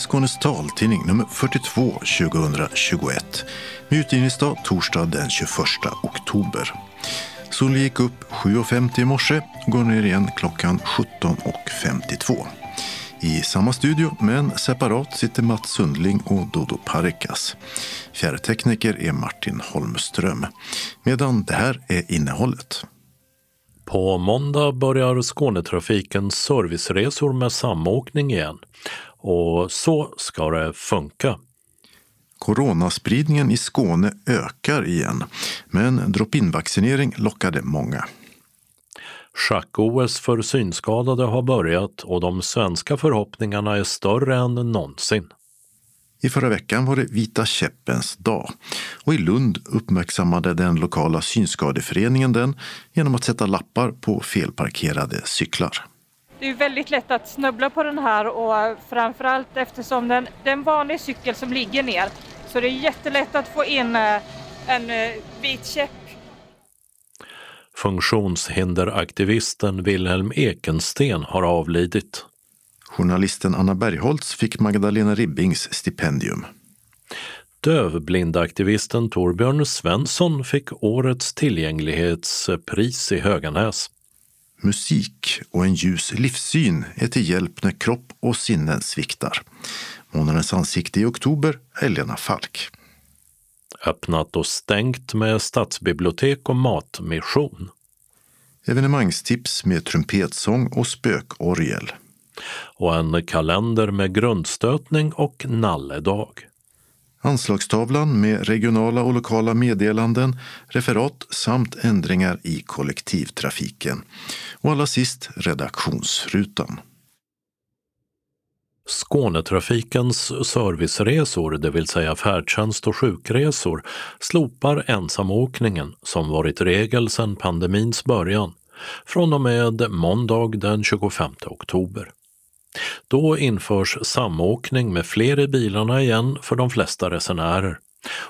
Skånes taltidning nummer 42 2021 med utgivningsdag torsdag den 21 oktober. Solen gick upp 7.50 i morse och går ner igen klockan 17.52. I samma studio, men separat, sitter Mats Sundling och Dodo Parikas. Fjärrtekniker är Martin Holmström. Medan det här är innehållet. På måndag börjar Skånetrafikens serviceresor med samåkning igen. Och så ska det funka. Coronaspridningen i Skåne ökar igen, men drop-in-vaccinering lockade många. Schack-OS för synskadade har börjat och de svenska förhoppningarna är större än någonsin. I förra veckan var det Vita käppens dag och i Lund uppmärksammade den lokala synskadeföreningen den genom att sätta lappar på felparkerade cyklar. Det är väldigt lätt att snubbla på den här och framförallt eftersom den, det är en vanlig cykel som ligger ner så det är jättelätt att få in eh, en eh, vit käpp. Funktionshinderaktivisten Wilhelm Ekensten har avlidit. Journalisten Anna Bergholtz fick Magdalena Ribbings stipendium. Dövblindaktivisten Torbjörn Svensson fick årets tillgänglighetspris i Höganäs. Musik och en ljus livssyn är till hjälp när kropp och sinnen sviktar. Månadens ansikte i oktober är Lena Falk. Öppnat och stängt med stadsbibliotek och matmission. Evenemangstips med trumpetsång och spökorgel. Och en kalender med grundstötning och nalledag. Anslagstavlan med regionala och lokala meddelanden, referat samt ändringar i kollektivtrafiken. Och allra sist redaktionsrutan. Skånetrafikens serviceresor, det vill säga färdtjänst och sjukresor, slopar ensamåkningen som varit regel sedan pandemins början från och med måndag den 25 oktober. Då införs samåkning med fler i bilarna igen för de flesta resenärer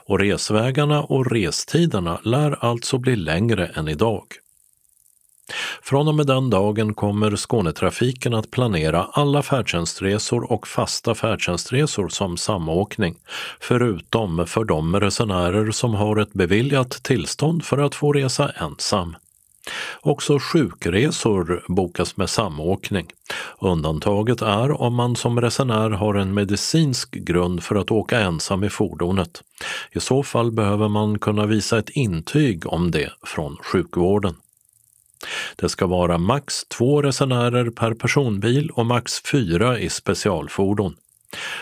och resvägarna och restiderna lär alltså bli längre än idag. Från och med den dagen kommer Skånetrafiken att planera alla färdtjänstresor och fasta färdtjänstresor som samåkning, förutom för de resenärer som har ett beviljat tillstånd för att få resa ensam. Också sjukresor bokas med samåkning. Undantaget är om man som resenär har en medicinsk grund för att åka ensam i fordonet. I så fall behöver man kunna visa ett intyg om det från sjukvården. Det ska vara max två resenärer per personbil och max fyra i specialfordon.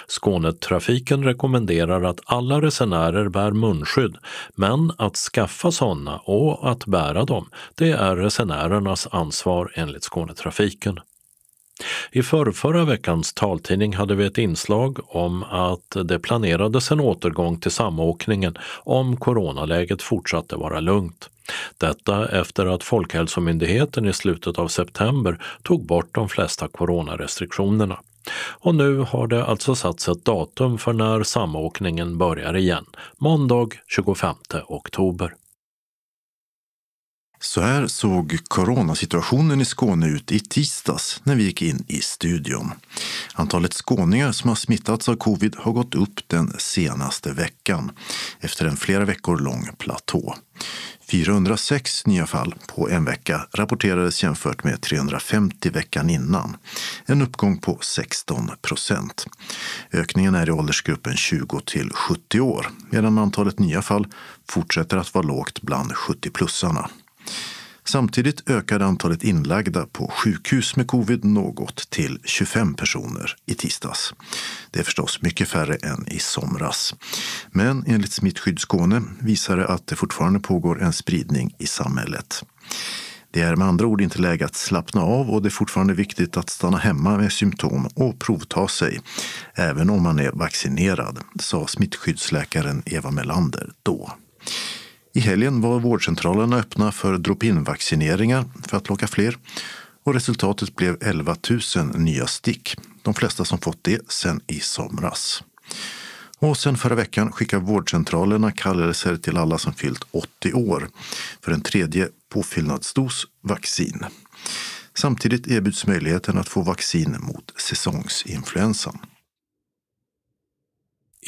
Skånetrafiken rekommenderar att alla resenärer bär munskydd, men att skaffa sådana och att bära dem, det är resenärernas ansvar enligt Skånetrafiken. I förrförra veckans taltidning hade vi ett inslag om att det planerades en återgång till samåkningen om coronaläget fortsatte vara lugnt. Detta efter att Folkhälsomyndigheten i slutet av september tog bort de flesta coronarestriktionerna. Och nu har det alltså satts ett datum för när samåkningen börjar igen, måndag 25 oktober. Så här såg coronasituationen i Skåne ut i tisdags när vi gick in i studion. Antalet skåningar som har smittats av covid har gått upp den senaste veckan efter en flera veckor lång platå. 406 nya fall på en vecka rapporterades jämfört med 350 veckan innan. En uppgång på 16 procent. Ökningen är i åldersgruppen 20 till 70 år medan antalet nya fall fortsätter att vara lågt bland 70-plussarna. Samtidigt ökade antalet inlagda på sjukhus med covid något till 25 personer i tisdags. Det är förstås mycket färre än i somras. Men enligt Smittskydd Skåne visar det att det fortfarande pågår en spridning i samhället. Det är med andra ord inte läge att slappna av och det är fortfarande viktigt att stanna hemma med symptom och provta sig, även om man är vaccinerad, sa smittskyddsläkaren Eva Melander då. I helgen var vårdcentralerna öppna för drop-in-vaccineringar för att locka fler och resultatet blev 11 000 nya stick. De flesta som fått det sen i somras. Och sen förra veckan skickar vårdcentralerna kallelser till alla som fyllt 80 år för en tredje påfyllnadsdos vaccin. Samtidigt erbjuds möjligheten att få vaccin mot säsongsinfluensan.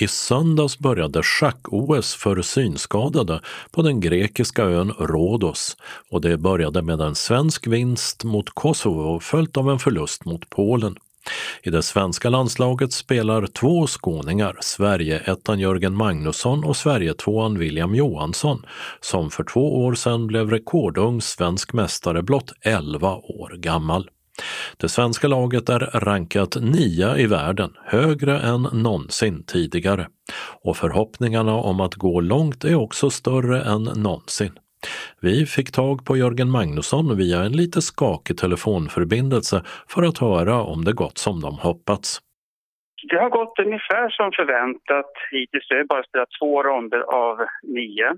I söndags började schack-OS för synskadade på den grekiska ön Rhodos och det började med en svensk vinst mot Kosovo följt av en förlust mot Polen. I det svenska landslaget spelar två skåningar, Sverige-ettan Jörgen Magnusson och Sverige-tvåan William Johansson, som för två år sedan blev rekordung svensk mästare blott 11 år gammal. Det svenska laget är rankat nia i världen, högre än någonsin tidigare. Och förhoppningarna om att gå långt är också större än någonsin. Vi fick tag på Jörgen Magnusson via en lite skakig telefonförbindelse för att höra om det gått som de hoppats. Det har gått ungefär som förväntat hittills. Vi har bara spelat två ronder av nio.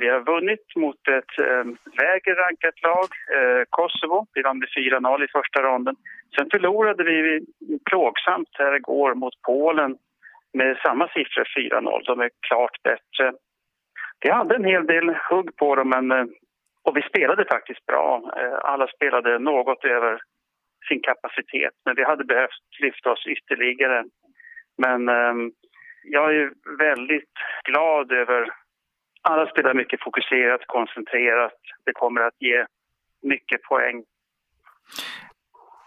Vi har vunnit mot ett eh, lägre rankat lag, eh, Kosovo. Vi vann med 4-0 i första ronden. Sen förlorade vi plågsamt här igår mot Polen med samma siffror, 4-0. De är klart bättre. Vi hade en hel del hugg på dem, men, eh, och vi spelade faktiskt bra. Eh, alla spelade något över sin kapacitet, men vi hade behövt lyfta oss ytterligare. Men ehm, jag är väldigt glad över alla spelar mycket fokuserat, koncentrerat. Det kommer att ge mycket poäng.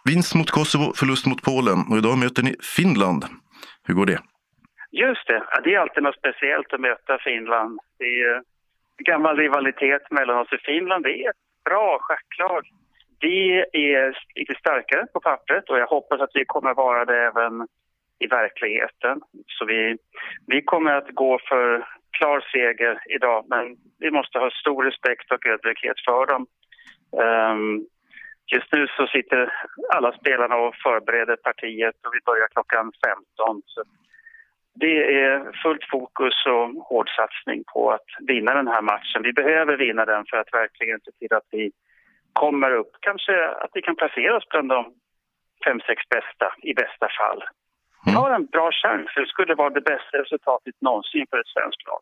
Vinst mot Kosovo, förlust mot Polen och idag möter ni Finland. Hur går det? Just det, det är alltid något speciellt att möta Finland. Det är gammal rivalitet mellan oss. Finland är ett bra schacklag. Vi är lite starkare på pappret och jag hoppas att vi kommer vara det även i verkligheten. Så vi, vi kommer att gå för klar seger idag, men vi måste ha stor respekt och ödmjukhet för dem. Um, just nu så sitter alla spelarna och förbereder partiet och vi börjar klockan 15. Så det är fullt fokus och hård satsning på att vinna den här matchen. Vi behöver vinna den för att verkligen se till att vi kommer upp. Kanske att vi kan placera oss bland de fem, sex bästa i bästa fall. Mm. har en bra chans. Det skulle vara det bästa resultatet någonsin för ett svenskt lag.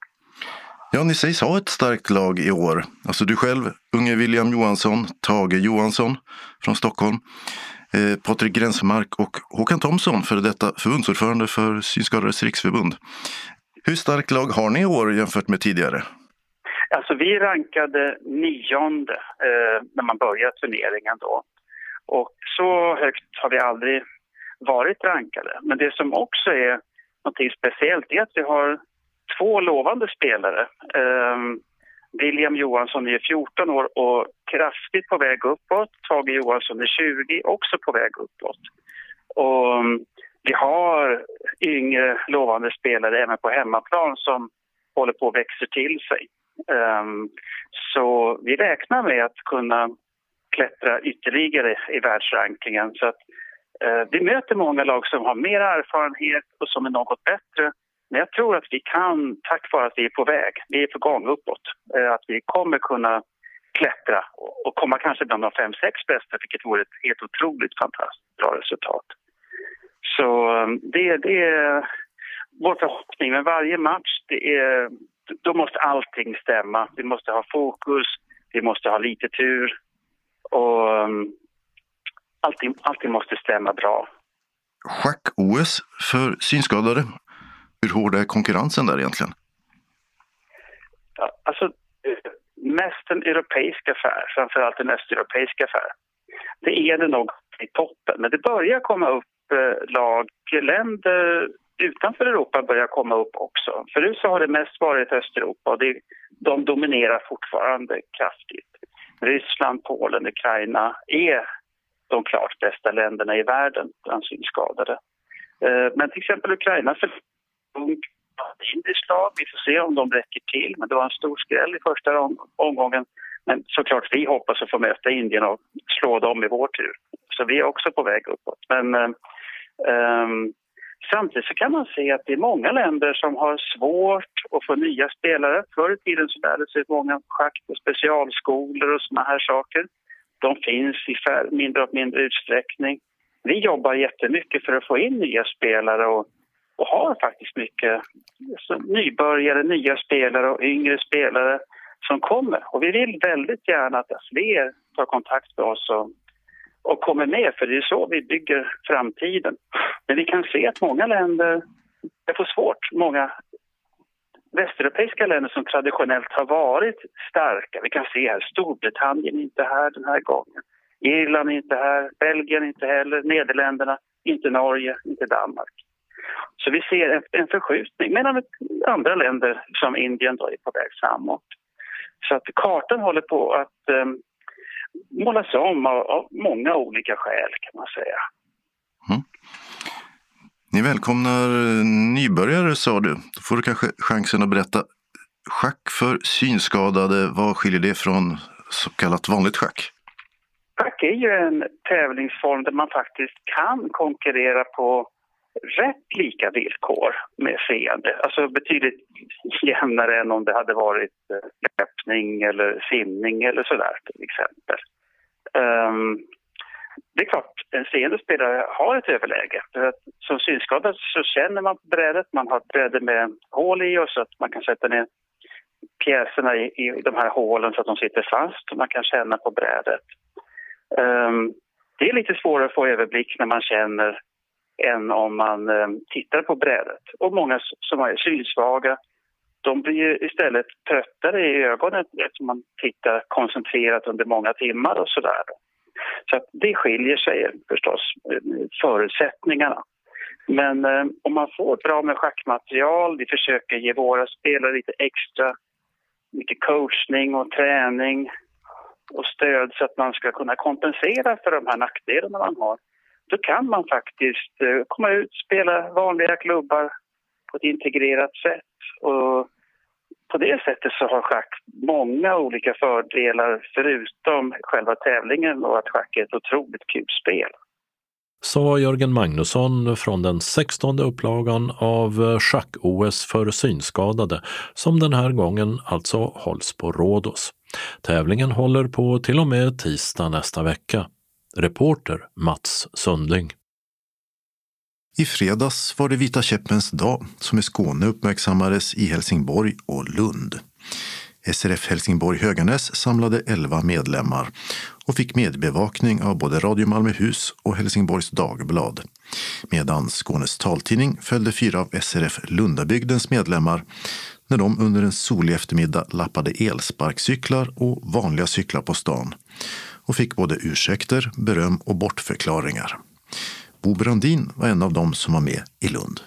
Ja, ni sägs ha ett starkt lag i år. Alltså du själv, unge William Johansson, Tage Johansson från Stockholm, eh, Patrik Gränsmark och Håkan Thomsson, för detta förbundsordförande för Synskadades riksförbund. Hur starkt lag har ni i år jämfört med tidigare? Alltså vi rankade nionde eh, när man började turneringen då. Och så högt har vi aldrig varit rankade. Men det som också är något speciellt är att vi har två lovande spelare. Um, William Johansson är 14 år och kraftigt på väg uppåt. Tage Johansson är 20, också på väg uppåt. Och ehm, vi har yngre lovande spelare även på hemmaplan som håller på att växa till sig. Um, så vi räknar med att kunna klättra ytterligare i världsrankingen. Så att, Eh, vi möter många lag som har mer erfarenhet och som är något bättre men jag tror att vi kan, tack vare att vi är på väg, vi är på gång uppåt, eh, att vi kommer kunna klättra och komma kanske bland de fem, sex bästa, vilket vore ett helt otroligt fantastiskt bra resultat. Så eh, det, det är vår förhoppning. Men varje match, det är, då måste allting stämma. Vi måste ha fokus, vi måste ha lite tur och allting, allting måste stämma bra. Schack-OS för synskadade hur hård är konkurrensen där egentligen? Ja, alltså, mest en europeisk affär, framförallt en östeuropeisk affär. Det är det nog i toppen, men det börjar komma upp eh, lag, länder utanför Europa börjar komma upp också. Förut så har det mest varit Östeuropa och det, de dominerar fortfarande kraftigt. Ryssland, Polen, Ukraina är de klart bästa länderna i världen bland synskadade. Eh, men till exempel Ukraina punkt indiskt lag. Vi får se om de räcker till. Men det var en stor skräll i första omgången. Men såklart, vi hoppas att få möta Indien och slå dem i vår tur. Så vi är också på väg uppåt. Men um, samtidigt så kan man se att det är många länder som har svårt att få nya spelare. Förr i tiden så lärde sig många schack på specialskolor och såna här saker. De finns i mindre och mindre utsträckning. Vi jobbar jättemycket för att få in nya spelare och och har faktiskt mycket alltså, nybörjare, nya spelare och yngre spelare som kommer. Och vi vill väldigt gärna att fler tar kontakt med oss och, och kommer med, för det är så vi bygger framtiden. Men vi kan se att många länder det får svårt. Många västeuropeiska länder som traditionellt har varit starka. Vi kan se här, Storbritannien är inte här den här gången. Irland är inte här, Belgien inte heller, Nederländerna, inte Norge, inte Danmark. Så vi ser en, en förskjutning medan andra länder som Indien då är på väg framåt. Så att kartan håller på att um, målas om av, av, många olika skäl kan man säga. Ni välkomnar eh, nybörjare sa du. Då får du kanske chansen att berätta. Schack för synskadade, vad skiljer det från så kallat vanligt schack? Schack är ju en tävlingsform där man faktiskt kan konkurrera på rätt lika villkor med seende. Alltså betydligt jämnare än om det hade varit eh, löpning eller simning eller sådär till exempel. Um, det är klart, en seende spelare har ett överläge. För att som synskadad så känner man på brädet, man har ett bräde med hål i och så att man kan sätta ner pjäserna i, i de här hålen så att de sitter fast och man kan känna på brädet. Um, det är lite svårare att få överblick när man känner än om man um, tittar på brädet. Och många som är synsvaga de blir istället tröttare i ögonen eftersom man tittar koncentrerat under många timmar och sådär. Så det skiljer sig förstås, eh, förutsättningarna. Men eh, om man får bra med schackmaterial, vi försöker ge våra spelare lite extra mycket coachning och träning och stöd så att man ska kunna kompensera för de här nackdelarna man har. Då kan man faktiskt eh, komma ut, spela vanliga klubbar på ett integrerat sätt. Och på det sättet så har schack många olika fördelar förutom själva tävlingen och att schack är ett otroligt kul spel. Sa Jörgen Magnusson från den 16 upplagan av eh, schack-OS för synskadade som den här gången alltså hålls på Rhodos. Tävlingen håller på till och med tisdag nästa vecka. Reporter Mats Sundling. I fredags var det Vita käppens dag som i Skåne uppmärksammades i Helsingborg och Lund. SRF Helsingborg Höganäs samlade 11 medlemmar och fick medbevakning av både Radio Malmöhus och Helsingborgs Dagblad. Medan Skånes taltidning följde fyra av SRF Lundabygdens medlemmar när de under en solig eftermiddag lappade elsparkcyklar och vanliga cyklar på stan och fick både ursäkter, beröm och bortförklaringar. Bo Brandin var en av dem som var med i Lund.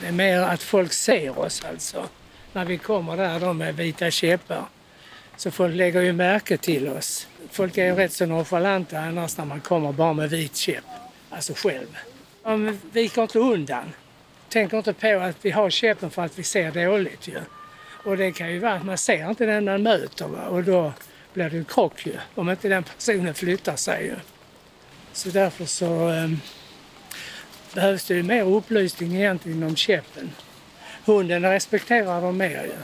Det är mer att folk ser oss alltså. När vi kommer där då med vita käppar. Så folk lägger ju märke till oss. Folk är ju rätt så nonchalanta annars när man kommer bara med vit käpp. Alltså själv. De viker inte undan. Tänker inte på att vi har käppen för att vi ser dåligt ju. Och det kan ju vara att man ser inte den man möter va? och då blir det ju krock ju. Om inte den personen flyttar sig ju. Så därför så eh, behövs det ju mer upplysning egentligen om käppen. Hunden respekterar dem mer ju.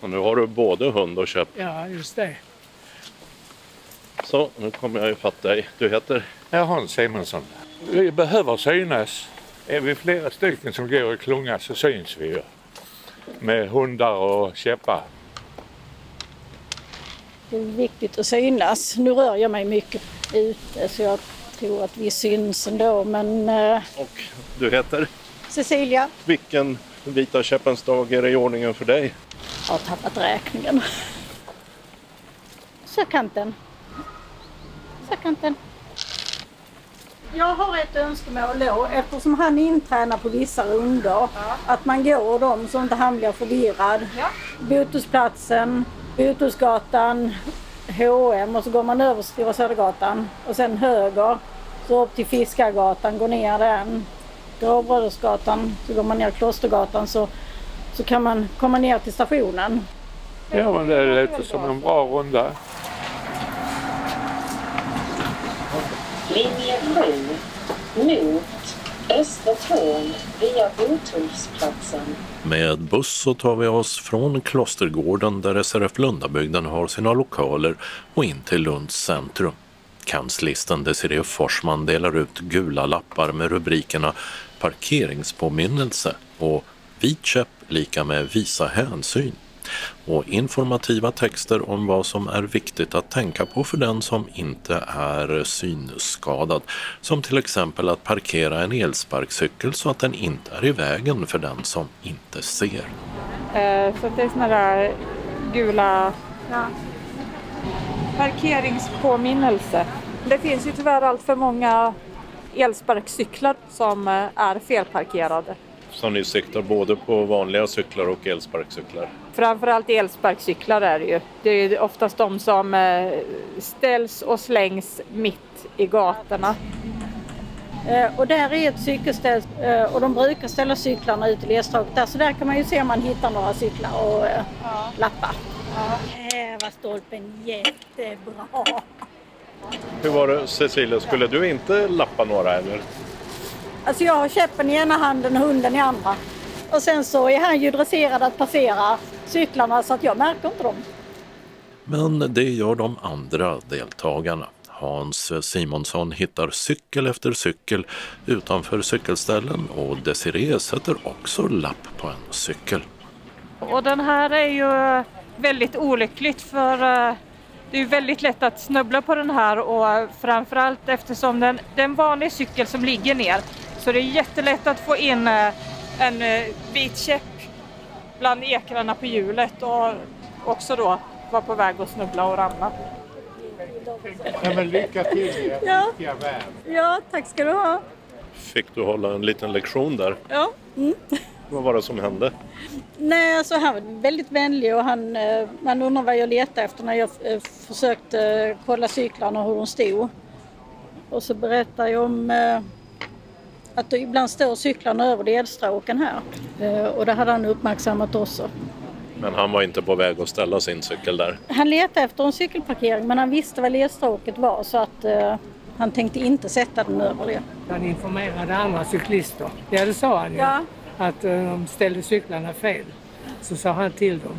Och nu har du både hund och käpp. Ja, just det. Så, nu kommer jag ifatt dig. Du heter? Jag Hans Simonsson. Vi behöver synas. Är vi flera stycken som går i klunga så syns vi ju. Med hundar och käppar. Det är viktigt att synas. Nu rör jag mig mycket ute så jag tror att vi syns ändå men... Eh, och du heter? Cecilia. Vilken Vita käppens dag är det i ordningen för dig? Jag har tappat räkningen. Sörkanten. Sörkanten. Jag har ett önskemål då eftersom han intränar på vissa rundor ja. att man går dem så inte han blir förvirrad. Ja. Botusplatsen, Bothusgatan, H&M och så går man över Stora Södergatan och sen höger så upp till Fiskargatan, går ner den. Gravbrödersgatan, så går man ner Klostergatan så, så kan man komma ner till stationen. Ja men det låter som en bra runda. Linje 7 mot Östertorn via Botullsplatsen. Med buss så tar vi oss från Klostergården där SRF Lundabygden har sina lokaler och in till Lunds centrum. Kanslisten Desiree Forsman delar ut gula lappar med rubrikerna parkeringspåminnelse och vit käpp lika med visa hänsyn och informativa texter om vad som är viktigt att tänka på för den som inte är synskadad. Som till exempel att parkera en elsparkcykel så att den inte är i vägen för den som inte ser. Eh, så det är såna där gula ja. parkeringspåminnelse. Det finns ju tyvärr allt för många elsparkcyklar som eh, är felparkerade. Så ni siktar både på vanliga cyklar och elsparkcyklar? Framförallt elsparkcyklar är det ju. Det är oftast de som eh, ställs och slängs mitt i gatorna. Eh, och där är ett cykelställ och de brukar ställa cyklarna ut i ledstråket där så där kan man ju se om man hittar några cyklar och ja. lappa. Ja. Här stolpen jättebra. Hur var det Cecilia, skulle du inte lappa några eller? Alltså jag har käppen i ena handen och hunden i andra. Och sen så är han ju dresserad att passera cyklarna så att jag märker inte dem. Men det gör de andra deltagarna. Hans Simonsson hittar cykel efter cykel utanför cykelställen och Desiree sätter också lapp på en cykel. Och den här är ju väldigt olyckligt för eh, det är väldigt lätt att snubbla på den här och framförallt eftersom den, det är en vanlig cykel som ligger ner så det är jättelätt att få in eh, en eh, vit käpp bland ekrarna på hjulet och också då vara på väg att snubbla och ramla. Ja, men lycka till ja. ja, tack ska du ha. Fick du hålla en liten lektion där? Ja. Mm. Vad var det som hände? Nej, alltså han var väldigt vänlig och han, eh, man undrar vad jag letade efter när jag eh, försökte eh, kolla cyklarna och hur de stod. Och så berättade jag om att det ibland står cyklarna över ledstråken här. Och det hade han uppmärksammat också. Men han var inte på väg att ställa sin cykel där? Han letade efter en cykelparkering men han visste vad ledstråket var så att han tänkte inte sätta den över det. Han informerade andra cyklister. Ja, det sa han ju. Ja att eh, de ställde cyklarna fel. Så sa han till dem.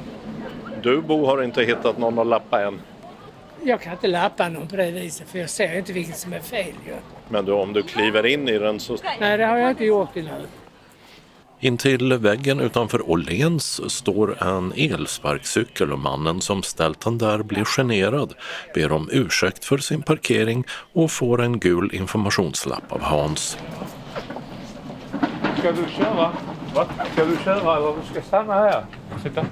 Du Bo har inte hittat någon att lappa än? Jag kan inte lappa någon på det viset för jag ser inte vilket som är fel ju. Men du, om du kliver in i den så... Nej, det har jag inte gjort ännu. Intill väggen utanför Åhléns står en elsparkcykel och mannen som ställt den där blir generad, ber om ursäkt för sin parkering och får en gul informationslapp av Hans. Ska du köra? Va? Ska du köra eller du ska stanna här? Sitta.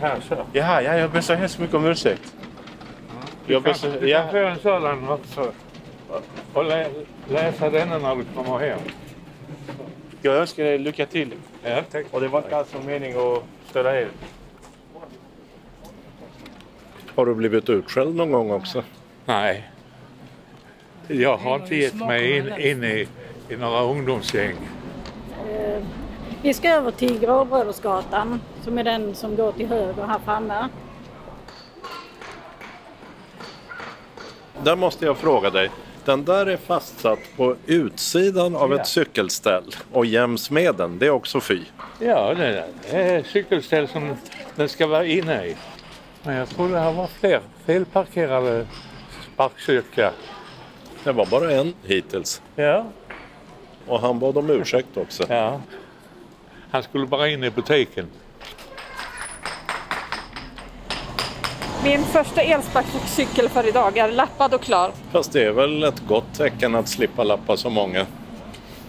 Här, kör. Jaha, ja, jag ber så hemskt mycket om ursäkt. Jag ber så, du kan få en sådan också. Och lä, läsa denna när du kommer hem. Jag önskar dig lycka till. Ja, tack. Och det var inte alls någon mening att störa er. Har du blivit utskälld någon gång också? Nej. Jag har inte gett mig in, in i, i några ungdomsgäng. Eh, vi ska över till Gråbrödersgatan som är den som går till höger här framme. Där måste jag fråga dig. Den där är fastsatt på utsidan av ett cykelställ och jäms med den. Det är också fy. Ja, det är ett cykelställ som den ska vara inne i. Men jag tror det här var fler felparkerade sparkcyklar. Det var bara en hittills. Ja, och han bad om ursäkt också. Ja. Han skulle bara in i butiken. Min första elsparkcykel för idag är lappad och klar. Fast det är väl ett gott tecken att slippa lappa så många?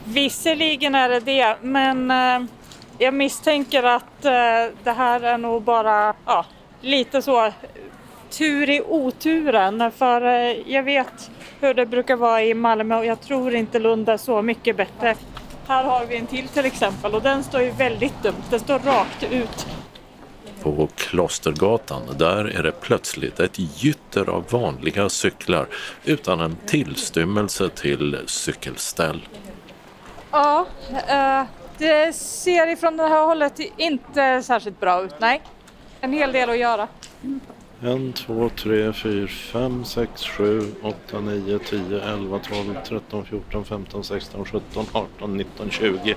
Visserligen är det det, men eh, jag misstänker att eh, det här är nog bara ja, lite så tur i oturen. För eh, jag vet hur det brukar vara i Malmö och jag tror inte Lund är så mycket bättre. Här har vi en till till exempel och den står ju väldigt dumt. Den står rakt ut. På Klostergatan, där är det plötsligt ett gytter av vanliga cyklar utan en tillstymmelse till cykelställ. Ja, eh, det ser ifrån det här hållet inte särskilt bra ut, nej. En hel del att göra. 1, 2, 3, 4, 5, 6, 7, 8, 9, 10, 11, 12, 13, 14, 15, 16, 17, 18, 19, 20.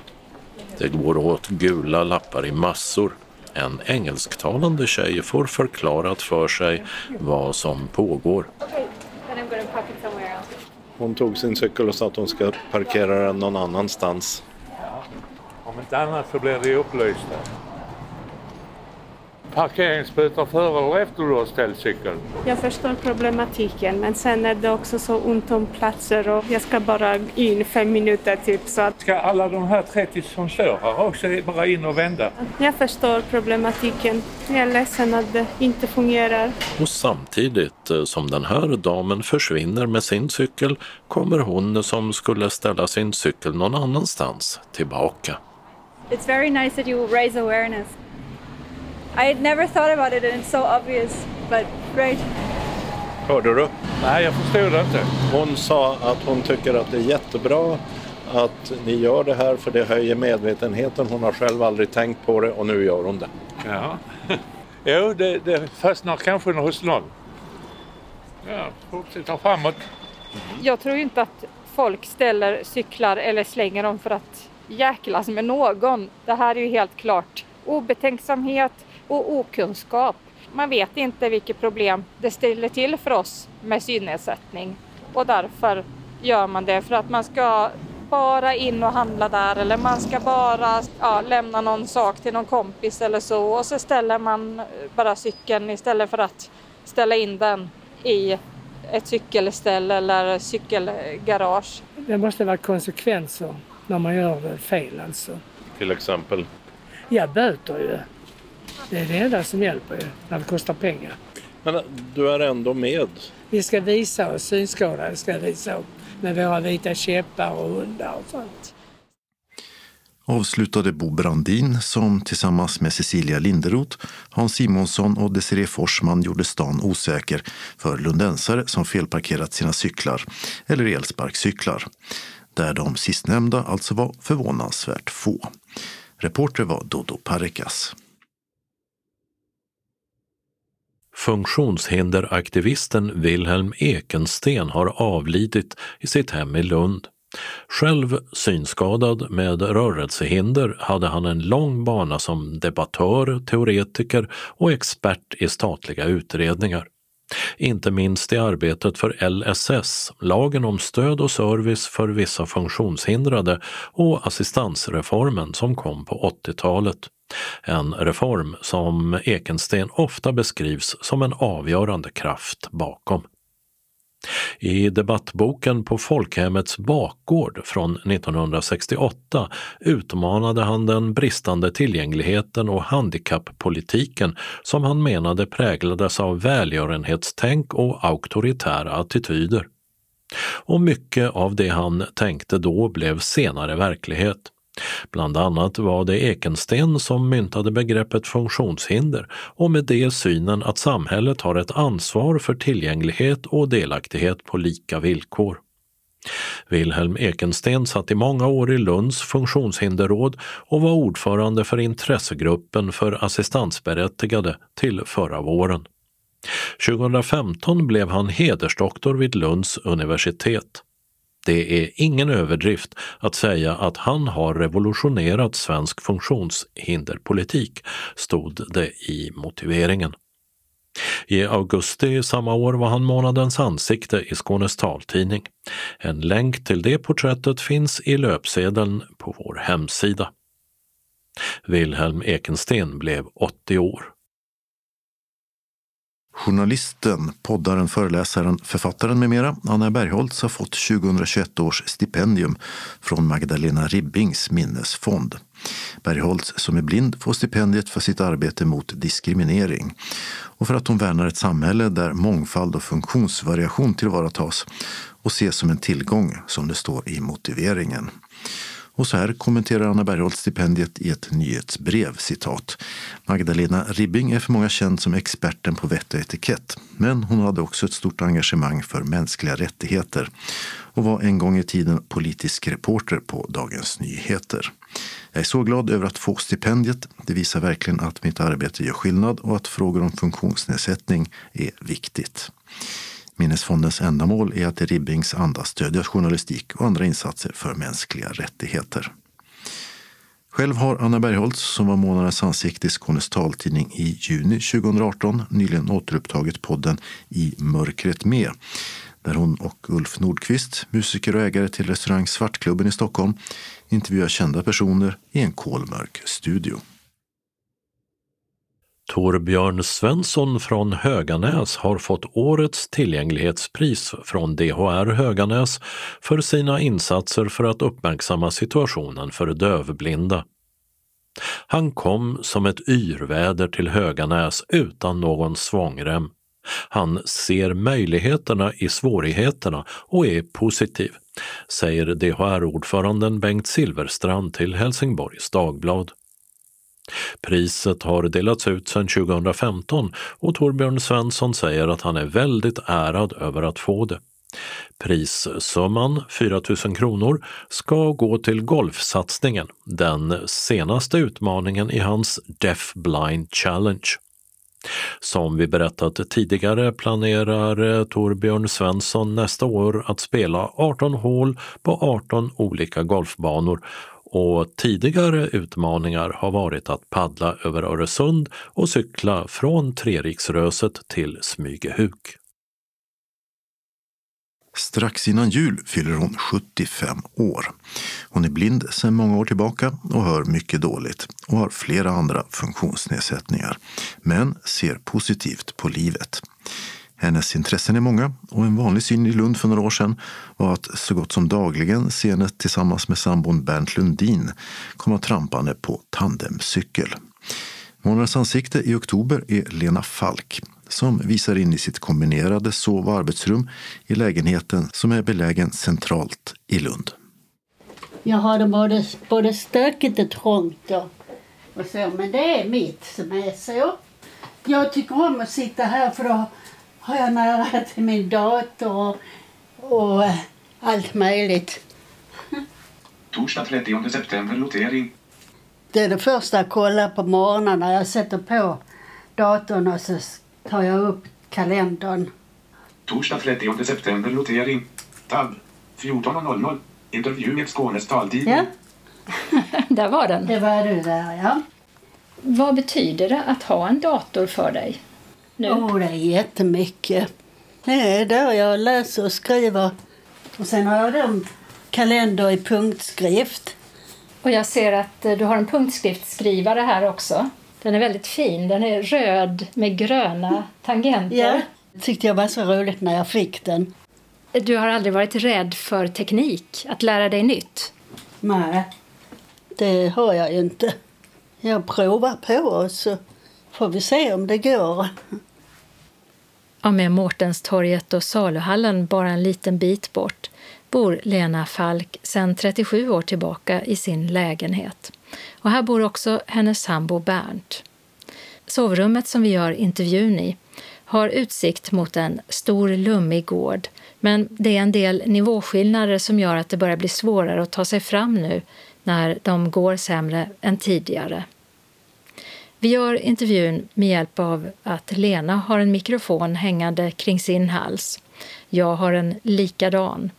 Det går åt gula lappar i massor. En engelsktalande tjej får förklarat för sig vad som pågår. Hon tog sin cykel och sa att hon ska parkera den någon annanstans. Om inte annat så blir det upplyst. Parkeringsböter före eller efter du har ställt cykeln. Jag förstår problematiken men sen är det också så ont om platser och jag ska bara in fem minuter typ så att... Ska alla de här 30 som står här också bara in och vända? Jag förstår problematiken. Jag är ledsen att det inte fungerar. Och samtidigt eh, som den här damen försvinner med sin cykel kommer hon som skulle ställa sin cykel någon annanstans tillbaka. It's very nice that you raise awareness. I had never thought about it and it's so obvious, but great. Hörde du? Nej, jag förstod det inte. Hon sa att hon tycker att det är jättebra att ni gör det här för det höjer medvetenheten. Hon har själv aldrig tänkt på det och nu gör hon det. Ja. Jo, det, det fastnar kanske hos någon. Ja, fortsätta framåt. Jag tror inte att folk ställer cyklar eller slänger dem för att jäklas med någon. Det här är ju helt klart obetänksamhet och okunskap. Man vet inte vilket problem det ställer till för oss med synnedsättning och därför gör man det för att man ska bara in och handla där eller man ska bara ja, lämna någon sak till någon kompis eller så och så ställer man bara cykeln istället för att ställa in den i ett cykelställ eller cykelgarage. Det måste vara konsekvenser när man gör fel alltså. Till exempel? Ja, böter ju. Det är det enda som hjälper ju, när det kostar pengar. Men du är ändå med? Vi ska visa oss, synskadade ska visa upp med våra vita käppar och hundar och sånt. Avslutade Bo Brandin som tillsammans med Cecilia Linderoth, Hans Simonsson och Desiree Forsman gjorde stan osäker för lundensare som felparkerat sina cyklar eller elsparkcyklar. Där de sistnämnda alltså var förvånansvärt få. Reporter var Dodo Parikas. Funktionshinderaktivisten Wilhelm Ekensten har avlidit i sitt hem i Lund. Själv synskadad med rörelsehinder hade han en lång bana som debattör, teoretiker och expert i statliga utredningar. Inte minst i arbetet för LSS, lagen om stöd och service för vissa funktionshindrade och assistansreformen som kom på 80-talet. En reform som Ekensten ofta beskrivs som en avgörande kraft bakom. I debattboken På folkhemmets bakgård från 1968 utmanade han den bristande tillgängligheten och handikappolitiken som han menade präglades av välgörenhetstänk och auktoritära attityder. Och mycket av det han tänkte då blev senare verklighet. Bland annat var det Ekensten som myntade begreppet funktionshinder och med det synen att samhället har ett ansvar för tillgänglighet och delaktighet på lika villkor. Wilhelm Ekensten satt i många år i Lunds funktionshinderråd och var ordförande för intressegruppen för assistansberättigade till förra våren. 2015 blev han hedersdoktor vid Lunds universitet. Det är ingen överdrift att säga att han har revolutionerat svensk funktionshinderpolitik, stod det i motiveringen. I augusti samma år var han månadens ansikte i Skånes taltidning. En länk till det porträttet finns i löpsedeln på vår hemsida. Wilhelm Ekensten blev 80 år. Journalisten, poddaren, föreläsaren, författaren med mera, Anna Bergholtz har fått 2021 års stipendium från Magdalena Ribbings minnesfond. Bergholtz, som är blind, får stipendiet för sitt arbete mot diskriminering och för att hon värnar ett samhälle där mångfald och funktionsvariation tillvaratas och ses som en tillgång, som det står i motiveringen. Och så här kommenterar Anna Bergholtz stipendiet i ett nyhetsbrev, citat. Magdalena Ribbing är för många känd som experten på vett och etikett, men hon hade också ett stort engagemang för mänskliga rättigheter och var en gång i tiden politisk reporter på Dagens Nyheter. Jag är så glad över att få stipendiet. Det visar verkligen att mitt arbete gör skillnad och att frågor om funktionsnedsättning är viktigt. Minnesfondens ändamål är att i Ribbings anda stödja journalistik och andra insatser för mänskliga rättigheter. Själv har Anna Bergholtz, som var månadens ansikte i Skånes taltidning i juni 2018, nyligen återupptagit podden I mörkret med där hon och Ulf Nordqvist, musiker och ägare till restaurang Svartklubben i Stockholm, intervjuar kända personer i en kolmörk studio. Torbjörn Svensson från Höganäs har fått årets tillgänglighetspris från DHR Höganäs för sina insatser för att uppmärksamma situationen för dövblinda. Han kom som ett yrväder till Höganäs utan någon svångrem. Han ser möjligheterna i svårigheterna och är positiv, säger DHR-ordföranden Bengt Silverstrand till Helsingborgs Dagblad. Priset har delats ut sedan 2015 och Torbjörn Svensson säger att han är väldigt ärad över att få det. Prissumman, 4 000 kronor, ska gå till golfsatsningen, den senaste utmaningen i hans Deaf Blind Challenge. Som vi berättat tidigare planerar Torbjörn Svensson nästa år att spela 18 hål på 18 olika golfbanor och tidigare utmaningar har varit att paddla över Öresund och cykla från Treriksröset till Smygehuk. Strax innan jul fyller hon 75 år. Hon är blind sedan många år tillbaka och hör mycket dåligt och har flera andra funktionsnedsättningar, men ser positivt på livet. Hennes intressen är många och en vanlig syn i Lund för några år sedan var att så gott som dagligen se henne tillsammans med sambon Bernt Lundin komma trampande på tandemcykel. Månadens ansikte i oktober är Lena Falk som visar in i sitt kombinerade sov och arbetsrum i lägenheten som är belägen centralt i Lund. Jag har det både, både stökigt och trångt och, och så, men det är mitt som är så. Jag tycker om att sitta här för då har jag nära till min dator och, allt möjligt. Torsdag 30 september, notering. Det är det första jag kollar på morgonen när jag sätter på datorn och så tar jag upp kalendern. Torsdag 30 september, notering. Tab. 14.00. Intervju med Skånes taltidning. Ja, Där var den. det var du där ja. Vad betyder det att ha en dator för dig? Nu? Åh, det är jättemycket. Det är där jag läser och skriver. Och sen har jag en kalender i punktskrift. Och jag ser att eh, du har en punktskriftsskrivare här också. Den är väldigt fin. Den är röd med gröna tangenter. Ja, tyckte jag var så roligt när jag fick den. Du har aldrig varit rädd för teknik, att lära dig nytt? Nej, det har jag ju inte. Jag provar på och så får vi se om det går. Ja, med Mårtenstorget och saluhallen bara en liten bit bort bor Lena Falk sedan 37 år tillbaka i sin lägenhet. Och här bor också hennes sambo Bernt. Sovrummet som vi gör intervjun i har utsikt mot en stor lummig gård men det är en del nivåskillnader som gör att det börjar bli svårare att ta sig fram nu när de går sämre än tidigare. Vi gör intervjun med hjälp av att Lena har en mikrofon hängande kring sin hals. Jag har en likadan.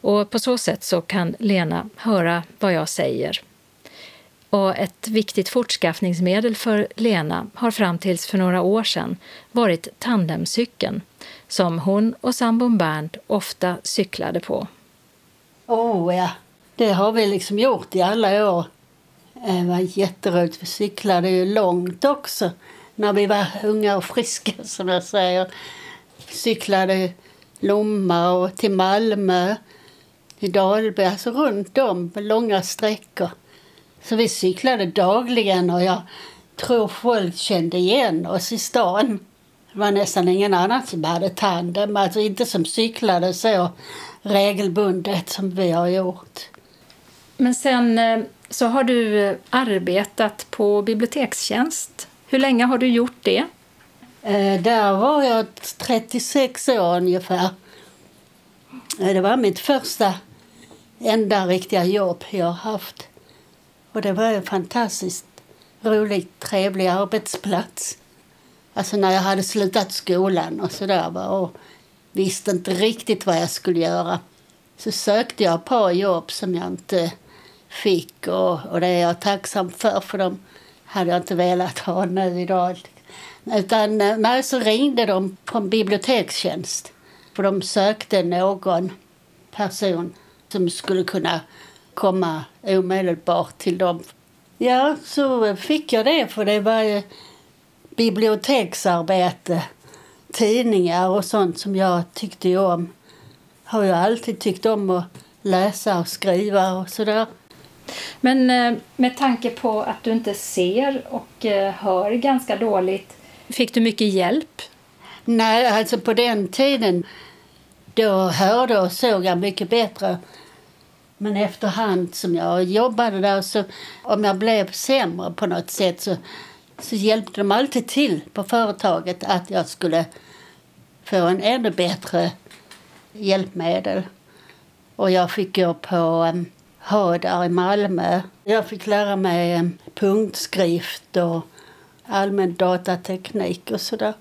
Och på så sätt så kan Lena höra vad jag säger. Och ett viktigt fortskaffningsmedel för Lena har fram tills för några år sedan varit tandemcykeln som hon och sambon Bernt ofta cyklade på. Åh oh, ja, det har vi liksom gjort i alla år. Det var jätteroligt. Vi cyklade ju långt också när vi var unga och friska som jag säger. Cyklade Lomma och till Malmö, till Dalby, alltså runt om på långa sträckor. Så vi cyklade dagligen och jag tror folk kände igen oss i stan. Det var nästan ingen annan som hade tandem, alltså inte som cyklade så regelbundet som vi har gjort. Men sen eh, så har du eh, arbetat på bibliotekstjänst. Hur länge har du gjort det? Eh, där var jag 36 år ungefär. Eh, det var mitt första enda riktiga jobb jag har haft. Och det var en fantastiskt rolig, trevlig arbetsplats. Alltså när jag hade slutat skolan och sådär och visste inte riktigt vad jag skulle göra. Så sökte jag ett par jobb som jag inte fick och, och det är jag tacksam för för de hade jag inte velat ha nu idag. Utan eh, nej, så ringde de från bibliotekstjänst för de sökte någon person som skulle kunna komma omedelbart till dem. Ja, så fick jag det för det var ju biblioteksarbete, tidningar och sånt som jag tyckte om. Har jag alltid tyckt om att läsa och skriva och sådär. Men eh, med tanke på att du inte ser och eh, hör ganska dåligt, fick du mycket hjälp? Nej, alltså på den tiden då hörde och såg jag mycket bättre. Men efterhand som jag jobbade där så om jag blev sämre på något sätt så, så hjälpte de alltid till på företaget att jag skulle få en ännu bättre hjälpmedel. Och jag fick gå på um, Hadar i Malmö. Jag fick lära mig um, punktskrift och allmän datateknik och sådär.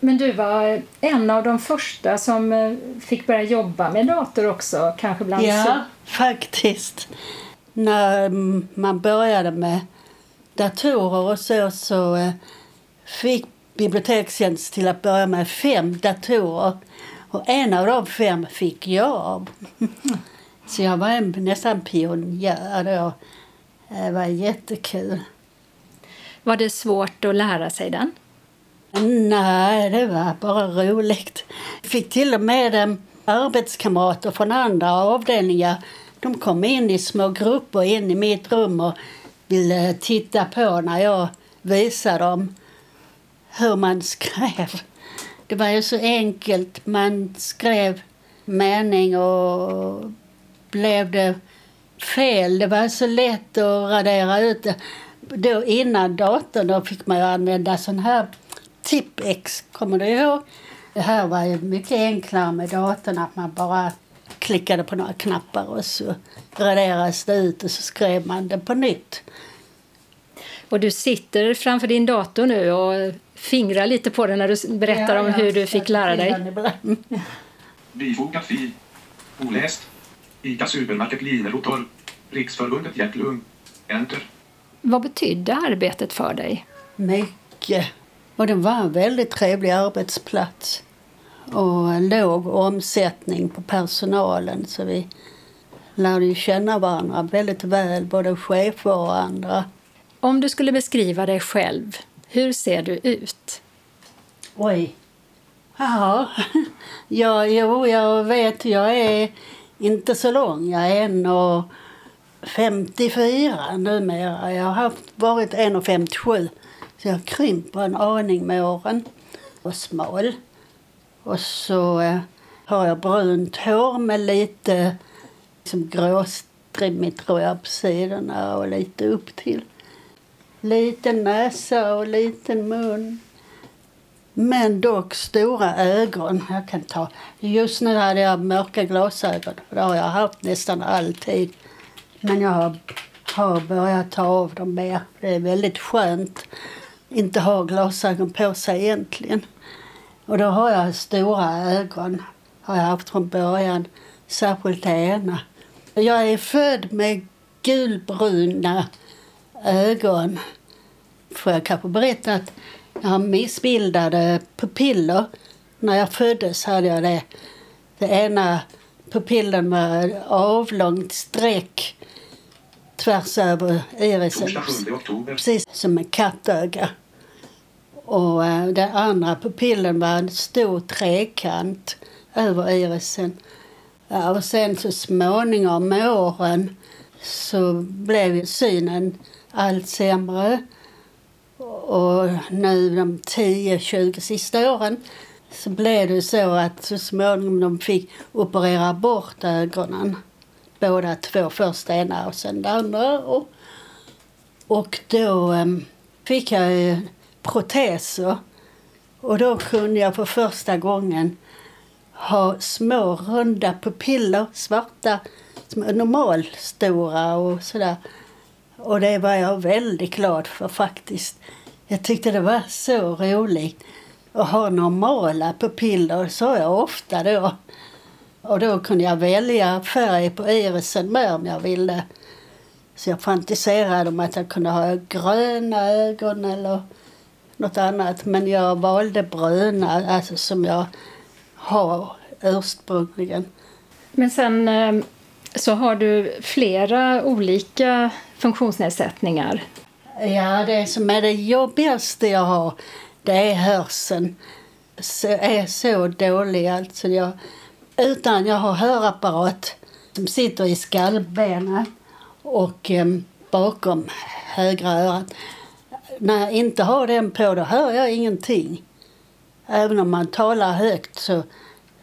Men du var en av de första som eh, fick börja jobba med dator också, kanske bland Ja, faktiskt. När mm, man började med datorer och så, så eh, fick Bibliotekstjänst till att börja med fem datorer. Och en av de fem fick jag. så jag var en, nästan pionjär då. Det var jättekul. Var det svårt att lära sig den? Nej, det var bara roligt. Jag fick till och med um, arbetskamrater från andra avdelningar. De kom in i små grupper in i mitt rum och ville titta på när jag visade dem hur man skrev. Det var ju så enkelt. Man skrev mening och blev det fel. Det var så lätt att radera ut det. Då innan datorn då fick man använda sån här Tipp-X, kommer du ihåg? Det här var ju mycket enklare med datorn, att man bara klickade på några knappar och så raderades det ut och så skrev man det på nytt. Och du sitter framför din dator nu och fingrar lite på den när du berättar ja, om hur du fick lära dig. Bifogad fil. Oläst. ICA Supermarket Linerotor. Riksförbundet Hjärt-Lung. Enter. Vad betydde arbetet för dig? Mycket. Och det var en väldigt trevlig arbetsplats. Och låg omsättning på personalen så vi lärde ju känna varandra väldigt väl, både chefer och andra. Om du skulle beskriva dig själv, hur ser du ut? Oj. Ja, ja jo, jag vet, jag är inte så lång. Jag är 1,54 numera. Jag har haft, varit 1,57 så jag krymper en aning med åren. Och smal. Och så eh, har jag brunt hår med lite liksom gråstrimmigt tror jag på sidorna och lite upp till. Liten näsa och liten mun. Men dock stora ögon. Jag kan ta. Just nu hade jag mörka glasögon. Det har jag haft nästan alltid. Men jag har, har börjat ta av dem mer. Det är väldigt skönt inte ha glasögon på sig egentligen. Och då har jag stora ögon. Har jag haft från början. Särskilt det ena. Jag är född med gulbruna ögon. Får jag kanske berätta att jag har missbildade pupiller. När jag föddes hade jag det. Det ena pupillen var avlångt streck tvärs över irisen. Precis som en kattöga. Och eh, den andra pupillen var en stor trekant över irisen. Och sen så småningom med åren så blev synen allt sämre. Och nu de 10-20 sista åren så blev det så att så småningom de fick operera bort ögonen. Båda två, först ena och sen det andra. Och, och då um, fick jag ju proteser. Och då kunde jag för första gången ha små runda pupiller, svarta, normalstora och sådär. Och det var jag väldigt glad för faktiskt. Jag tyckte det var så roligt att ha normala pupiller, sa jag ofta då. Och då kunde jag välja färg på irisen med om jag ville. Så jag fantiserade om att jag kunde ha gröna ögon eller något annat. Men jag valde bruna, alltså som jag har ursprungligen. Men sen eh, så har du flera olika funktionsnedsättningar. Ja, det som är det jobbigaste jag har, det är hörseln. Så, är så dålig alltså. Jag, utan jag har hörapparat som sitter i skallbenet och eh, bakom högra örat. När jag inte har den på då hör jag ingenting. Även om man talar högt så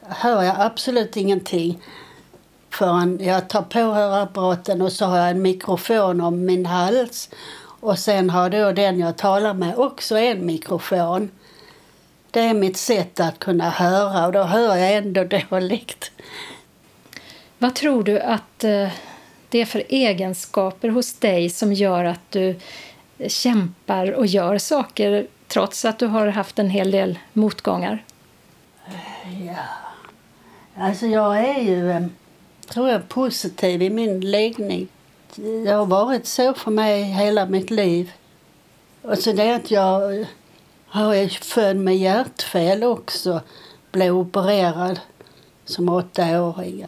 hör jag absolut ingenting förrän jag tar på hörapparaten och så har jag en mikrofon om min hals. Och sen har då den jag talar med också en mikrofon. Det är mitt sätt att kunna höra och då hör jag ändå dåligt. Vad tror du att eh, det är för egenskaper hos dig som gör att du kämpar och gör saker trots att du har haft en hel del motgångar? Ja, alltså jag är ju, eh, tror jag, positiv i min läggning. Det har varit så för mig hela mitt liv. Och så det att jag eh, har är född med hjärtfel också. Blev opererad som åttaåring.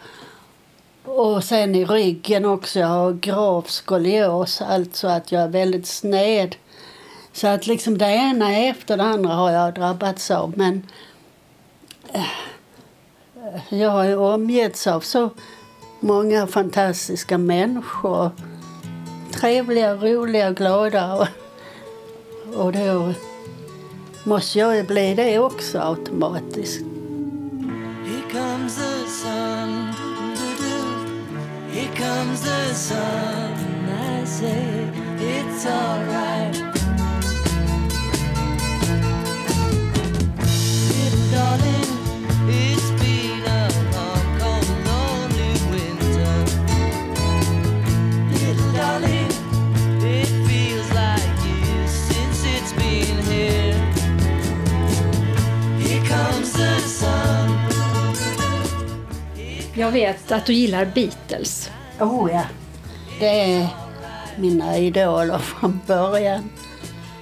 Och sen i ryggen också. Jag har grav skolios, alltså att jag är väldigt sned. Så att liksom det ena efter det andra har jag drabbats av. Men eh, jag har ju omgetts av så många fantastiska människor. Trevliga, roliga, glada. Och, då måste jag ju bli det också automatiskt. Here comes Jag vet att du gillar Beatles. Oh ja, det är mina idoler från början.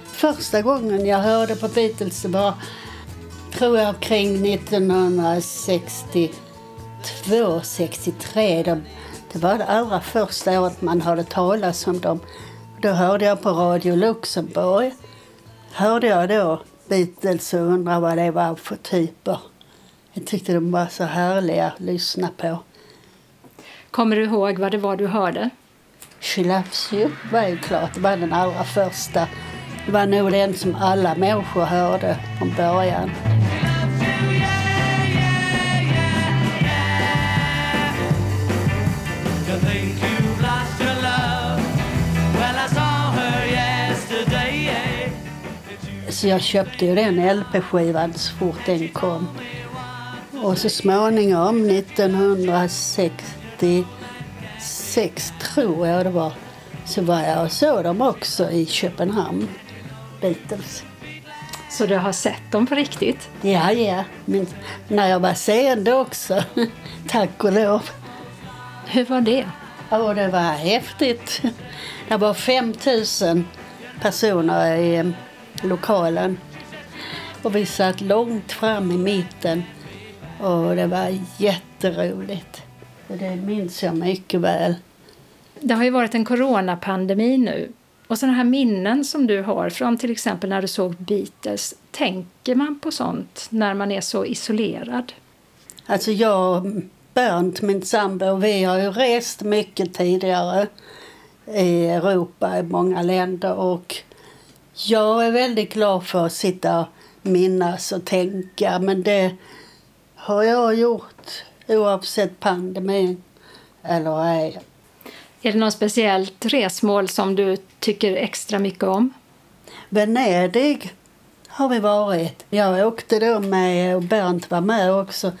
Första gången jag hörde på Beatles var, tror jag, kring 1962, 63. De, det var det allra första året man hörde talas om dem. Då hörde jag på Radio Luxemburg. Hörde jag då Beatles och undrade vad det var för typer. Jag tyckte de var så härliga att lyssna på. Kommer du ihåg vad det var du hörde? She loves you var ju klart. Det var den allra första. Det var nog den som alla människor hörde från början. Så jag köpte ju den LP-skivan så fort den kom. Och så småningom, 1966 tror jag det var, så var jag och såg dem också i Köpenhamn, Beatles. Så du har sett dem på riktigt? Ja, ja. Men när jag var seende också, tack och lov. Hur var det? Ja, det var häftigt. Det var 5 000 personer i eh, lokalen. Och vi satt långt fram i mitten. Och det var jätteroligt. Och det minns jag mycket väl. Det har ju varit en coronapandemi nu. Och sådana här minnen som du har från till exempel när du såg Beatles. Tänker man på sånt när man är så isolerad? Alltså jag, Bernt, min sambo, vi har ju rest mycket tidigare i Europa, i många länder. Och jag är väldigt glad för att sitta och minnas och tänka. Men det har jag gjort oavsett pandemin eller ej. Är det något speciellt resmål som du tycker extra mycket om? Venedig har vi varit. Jag åkte då med, och Bernt var med också,